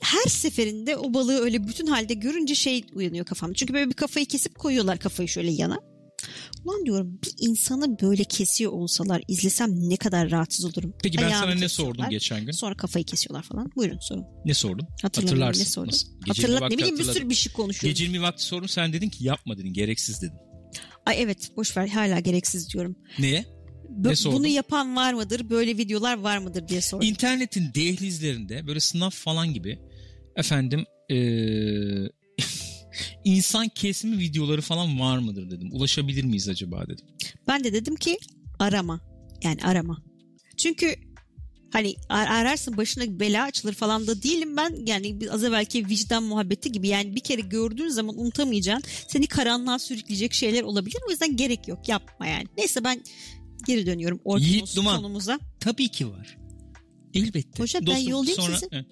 Her seferinde o balığı öyle bütün halde görünce şey uyanıyor kafamda. Çünkü böyle bir kafayı kesip koyuyorlar kafayı şöyle yana. Ulan diyorum bir insanı böyle kesiyor olsalar izlesem ne kadar rahatsız olurum. Peki ben Ayağını sana ne sordum geçen gün? Sonra kafayı kesiyorlar falan. Buyurun sorun. Ne sordum? Hatırlarsın. ne? Gecenin Hatırlat ne bileyim bir hatırladım. sürü bir şey konuşuyorum. Gecenin bir vakti sordum sen dedin ki yapma dedin gereksiz dedin. Ay evet boş ver hala gereksiz diyorum. Neye? Ne sordun? bunu yapan var mıdır? Böyle videolar var mıdır diye sordum. İnternetin dehlizlerinde böyle sınav falan gibi efendim eee, insan kesimi videoları falan var mıdır dedim. Ulaşabilir miyiz acaba dedim. Ben de dedim ki arama. Yani arama. Çünkü hani ar- ararsın başına bela açılır falan da değilim ben. Yani az evvelki vicdan muhabbeti gibi. Yani bir kere gördüğün zaman unutamayacağın seni karanlığa sürükleyecek şeyler olabilir. O yüzden gerek yok. Yapma yani. Neyse ben geri dönüyorum Yiğit Orkinos Duman. konumuza. Tabii ki var. Elbette. Hocam ben yollayayım sonra... sizi. Evet.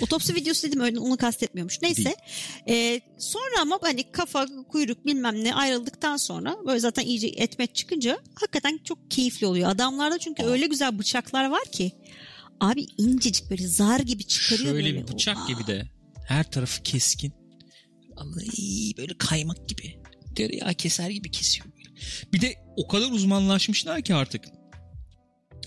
Otopsi videosu dedim öyle onu kastetmiyormuş. Neyse. Ee, sonra ama hani kafa, kuyruk bilmem ne ayrıldıktan sonra böyle zaten iyice etmet çıkınca hakikaten çok keyifli oluyor. Adamlarda çünkü Aa. öyle güzel bıçaklar var ki. Abi incecik böyle zar gibi çıkarıyor Şöyle böyle. bir bıçak Aa. gibi de her tarafı keskin. Vallahi böyle kaymak gibi. Tereyağı keser gibi kesiyor. Bir de o kadar uzmanlaşmışlar ki artık.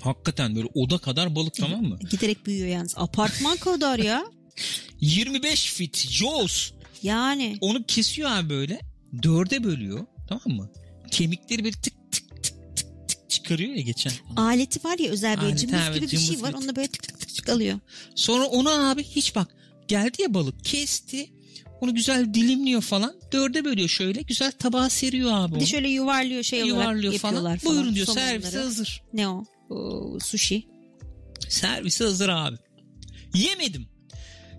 Hakikaten böyle oda kadar balık tamam mı? Giderek büyüyor yalnız. Apartman kadar ya. 25 fit Jaws. Yani. Onu kesiyor abi böyle. Dörde bölüyor. Tamam mı? Kemikleri böyle tık tık tık tık tık çıkarıyor ya geçen. Aleti var ya özel Aleti, cımbız gibi bir şey var. Onunla böyle tık tık tık tık alıyor. Sonra onu abi hiç bak geldi ya balık kesti. Onu güzel dilimliyor falan. Dörde bölüyor şöyle. Güzel tabağa seriyor abi Bir de şöyle yuvarlıyor şey olarak yuvarlıyor yapıyorlar falan. falan. Buyurun diyor servise hazır. Ne o? Sushi. Servise hazır abi. Yemedim.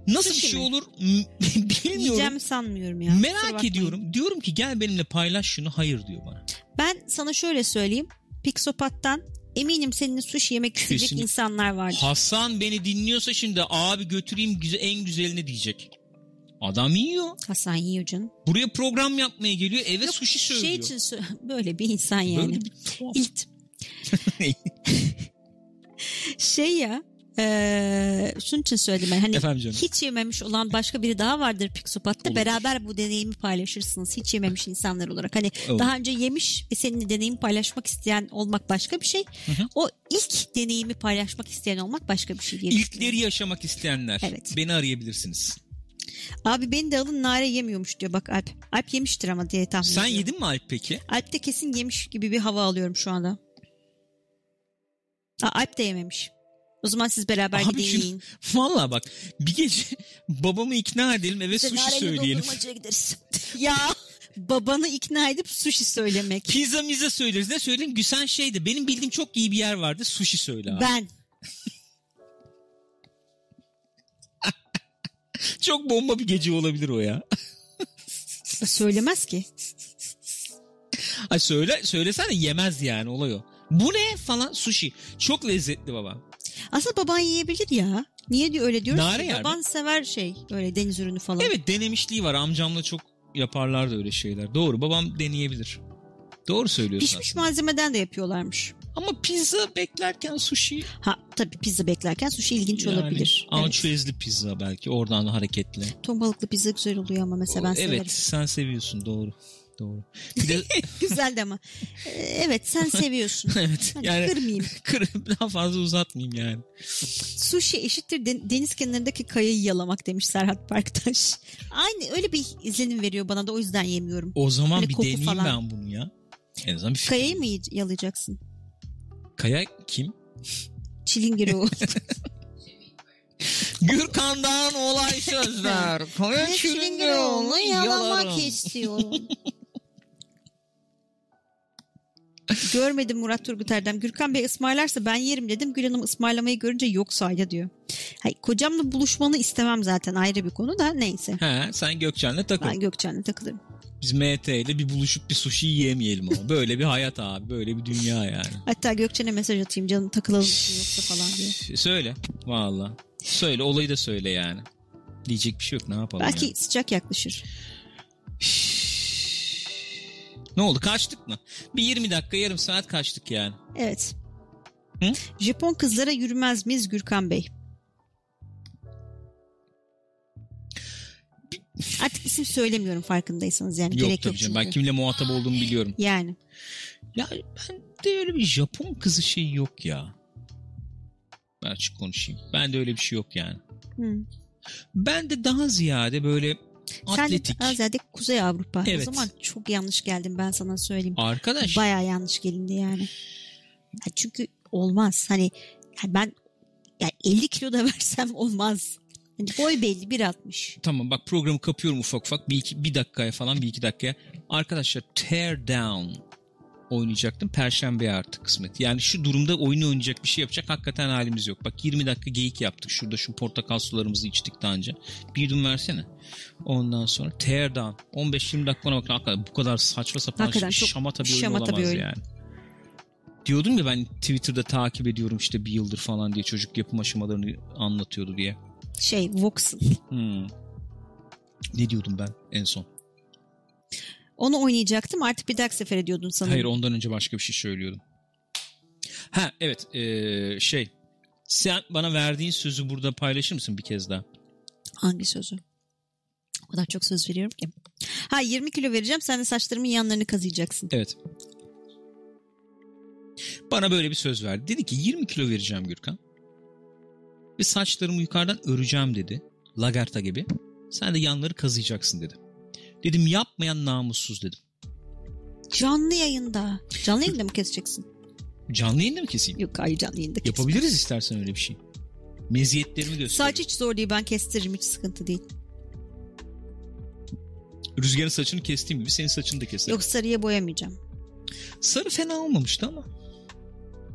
Nasıl Sushi bir şey mi? olur bilmiyorum. Yiyeceğimi sanmıyorum ya. Merak ediyorum. Diyorum ki gel benimle paylaş şunu. Hayır diyor bana. Ben sana şöyle söyleyeyim. Pixopat'tan eminim seninle sushi yemek isteyecek Kesinlikle. insanlar vardır. Hasan beni dinliyorsa şimdi abi götüreyim güzel, en güzelini diyecek. Adam yiyor. Hasan yiyor canım. Buraya program yapmaya geliyor. Eve Yok, sushi söylüyor. Şey için böyle bir insan yani. Böyle bir tuhaf. İlt. şey ya eee şunun için söyledim ben. Hani hiç yememiş olan başka biri daha vardır Pixopat'ta. Olur. Beraber bu deneyimi paylaşırsınız. Hiç yememiş insanlar olarak. Hani Olur. daha önce yemiş ve seninle deneyimi paylaşmak isteyen olmak başka bir şey. hı. O ilk deneyimi paylaşmak isteyen olmak başka bir şey diye. İlkleri yaşamak isteyenler Evet. beni arayabilirsiniz. Abi beni de alın nare yemiyormuş diyor bak Alp. Alp yemiştir ama diye tahmin Sen ediyorum. yedin mi Alp peki? Alp de kesin yemiş gibi bir hava alıyorum şu anda. Aa, Alp de yememiş. O zaman siz beraber Abi gidin şimdi- yiyin. Valla bak bir gece babamı ikna edelim eve de sushi söyleyelim. gideriz. ya babanı ikna edip sushi söylemek. Pizza mize söyleriz. Ne söyleyeyim? Güsen şeydi. Benim bildiğim çok iyi bir yer vardı. Sushi söyle abi. Ben. Çok bomba bir gece olabilir o ya. Söylemez ki. Ay söyle söylesene yemez yani olay o. Bu ne falan sushi. Çok lezzetli baba. Aslında baban yiyebilir ya. Niye diyor öyle diyoruz Nare ki? yer mi? Baban sever şey öyle deniz ürünü falan. Evet denemişliği var. Amcamla çok yaparlar da öyle şeyler. Doğru babam deneyebilir. Doğru söylüyorsun Pişmiş aslında. malzemeden de yapıyorlarmış. Ama pizza beklerken sushi Ha tabii pizza beklerken sushi ilginç yani olabilir. Evet. ançüezli pizza belki oradan hareketli. Ton balıklı pizza güzel oluyor ama mesela ben evet severim. sen seviyorsun doğru. Doğru. Bir de Güzeldi ama. Ee, Evet sen seviyorsun. evet Hani yani kırmayayım. kır- daha fazla uzatmayayım yani. Sushi eşittir den- deniz kenarındaki kayayı yalamak demiş Serhat Parktaş. Aynı öyle bir izlenim veriyor bana da o yüzden yemiyorum. O zaman Böyle bir koku deneyeyim falan. ben bunu ya. En azından bir fikrim. Kayayı mı yalayacaksın? Kaya kim? Çilingir o. Gürkan'dan olay sözler. Kaya Çilingiroğlu yalamak istiyorum. Görmedim Murat Turgut Erdem. Gürkan Bey ısmarlarsa ben yerim dedim. Gül Hanım ısmarlamayı görünce yok sayda diyor. Hayır, kocamla buluşmanı istemem zaten ayrı bir konu da neyse. He, sen Gökçen'le takıl. Ben Gökçen'le takılırım. Biz MT ile bir buluşup bir sushi yiyemeyelim ama. Böyle bir hayat abi. Böyle bir dünya yani. Hatta Gökçen'e mesaj atayım canım takılalım yoksa falan diye. Söyle. Valla. Söyle olayı da söyle yani. Diyecek bir şey yok ne yapalım Belki yani. sıcak yaklaşır. Ne oldu kaçtık mı? Bir 20 dakika yarım saat kaçtık yani. Evet. Hı? Japon kızlara yürümez miyiz Gürkan Bey? Artık isim söylemiyorum farkındaysanız yani. Yok Gerek tabii yok canım. çünkü. Ben kimle muhatap olduğumu biliyorum. Yani. Ya ben de öyle bir Japon kızı şey yok ya. Ben açık konuşayım. Ben de öyle bir şey yok yani. Hı. Ben de daha ziyade böyle atletik. de Azade Kuzey Avrupa. Evet. O zaman çok yanlış geldim ben sana söyleyeyim. Arkadaş Baya yanlış gelindi yani. Ya çünkü olmaz. Hani yani ben yani 50 kilo da versem olmaz. Hani boy belli 1.60. tamam bak programı kapıyorum ufak ufak. Bir, iki, bir dakikaya falan bir iki dakikaya. Arkadaşlar Tear Down oynayacaktım. Perşembe artık kısmet. Yani şu durumda oyunu oynayacak bir şey yapacak hakikaten halimiz yok. Bak 20 dakika geyik yaptık. Şurada şu portakal sularımızı içtik daha önce. Bir yudum versene. Ondan sonra Tear Down. 15-20 dakika ona bakın. Hakikaten bu kadar saçma sapan Hakikaten çok şamata bir oyun şamata bir olamaz oyun. yani. Diyordum ya ben Twitter'da takip ediyorum işte bir yıldır falan diye çocuk yapım aşamalarını anlatıyordu diye. Şey Voxel. Hmm. Ne diyordum ben en son? Onu oynayacaktım artık bir dahaki sefer ediyordun sanırım. Hayır ondan önce başka bir şey söylüyordum. Ha evet ee, şey sen bana verdiğin sözü burada paylaşır mısın bir kez daha? Hangi sözü? O kadar çok söz veriyorum ki. Ha 20 kilo vereceğim sen de saçlarımın yanlarını kazıyacaksın. Evet. Bana böyle bir söz verdi. Dedi ki 20 kilo vereceğim Gürkan. Ve saçlarımı yukarıdan öreceğim dedi. Lagerta gibi. Sen de yanları kazıyacaksın dedi. Dedim yapmayan namussuz dedim. Canlı yayında. Canlı yayında mı keseceksin? Canlı yayında mı keseyim? Yok hayır canlı yayında kesme. Yapabiliriz istersen öyle bir şey. Meziyetlerimi göstereyim. Saç hiç zor değil ben kestiririm hiç sıkıntı değil. Rüzgarın saçını kestiğim gibi senin saçını da keserim. Yok sarıya boyamayacağım. Sarı fena olmamıştı ama.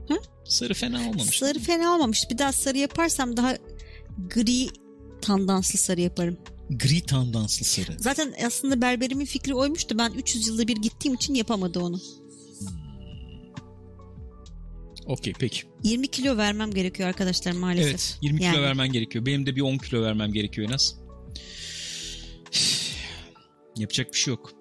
Hı? Sarı fena olmamıştı. Sarı fena olmamış. Bir daha sarı yaparsam daha gri tandanslı sarı yaparım. Gri tandanslı sarı. Zaten aslında berberimin fikri oymuştu. Ben 300 yılda bir gittiğim için yapamadı onu. Okey peki. 20 kilo vermem gerekiyor arkadaşlar maalesef. Evet 20 kilo Yani. vermen gerekiyor. Benim de bir 10 kilo vermem gerekiyor en az. Yapacak bir şey yok.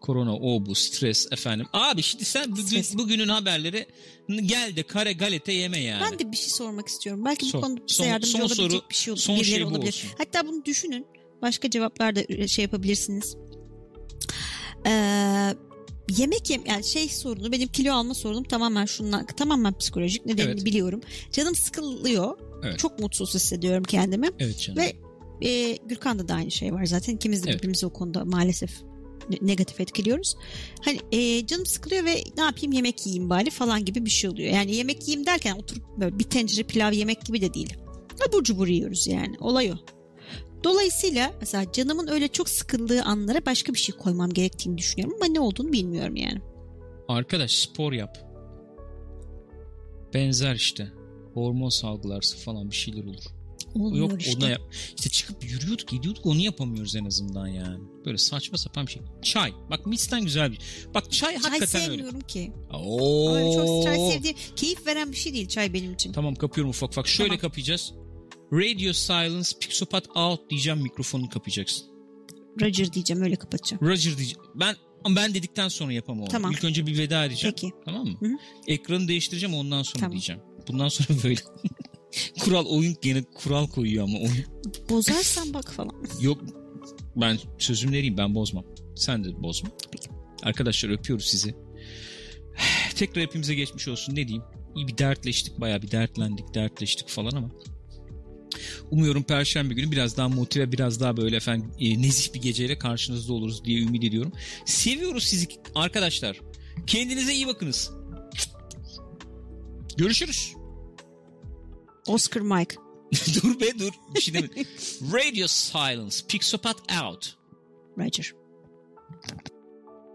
Korona, o bu, stres efendim. Abi şimdi sen bugün, Stres. bugünün haberleri gel de kare galete yeme yani. Ben de bir şey sormak istiyorum. Belki Sor. bu konuda bize Son- yardımcı son olabilecek soru- bir şey olur. son şey olabilir. olsun. Hatta bunu düşünün. Başka cevaplar da şey yapabilirsiniz. Ee, yemek yem yani şey sorunu benim kilo alma sorunum tamamen şundan tamamen psikolojik nedenini Evet. biliyorum. Canım sıkılıyor. Evet. Çok mutsuz hissediyorum kendimi. Evet canım. Ve e, Gürkan'da da aynı şey var zaten. İkimiz de Evet. birbirimizi o konuda maalesef ne- negatif etkiliyoruz. Hani e, canım sıkılıyor ve ne yapayım yemek yiyeyim bari falan gibi bir şey oluyor. Yani yemek yiyeyim derken oturup böyle bir tencere pilav yemek gibi de değil. Abur cubur yiyoruz yani. Olay o. Dolayısıyla mesela canımın öyle çok sıkıldığı anlara başka bir şey koymam gerektiğini düşünüyorum ama ne olduğunu bilmiyorum yani. Arkadaş spor yap. Benzer işte. Hormon salgılarsın falan bir şeyler olur. Olmuyor Yok işte. ona yap. İşte çıkıp yürüyorduk gidiyorduk onu yapamıyoruz en azından yani. Böyle saçma sapan bir şey. Çay. Bak misten güzel bir. Bak çay, Çay hakikaten öyle. sevmiyorum ki. Oo. Öyle çok çay sevdiğim, keyif veren bir şey değil çay benim için. Tamam kapıyorum ufak ufak. Şöyle Tamam. kapayacağız. Radio silence pixopat out diyeceğim mikrofonunu kapayacaksın. Roger diyeceğim öyle kapatacağım. Roger diyeceğim. Ben ben dedikten sonra yapamam onu. Tamam. İlk önce bir veda edeceğim. Peki. Tamam mı? Hı hı. Ekranı değiştireceğim ondan sonra Tamam. diyeceğim. Bundan sonra böyle. kural oyun gene kural koyuyor ama oyun. Bozarsan bak falan. Yok ben sözüm vereyim ben bozmam. Sen de bozma. Peki. Arkadaşlar öpüyoruz sizi. Tekrar hepimize geçmiş olsun ne diyeyim. İyi bir dertleştik bayağı bir dertlendik dertleştik falan ama. Umuyorum Perşembe günü biraz daha motive biraz daha böyle efendim e, nezih bir geceyle karşınızda oluruz diye ümit ediyorum. Seviyoruz sizi arkadaşlar. Kendinize iyi bakınız. Görüşürüz. Oscar Mike. dur be dur. Bir şey demedim. Radio silence. Pixopat out. Roger.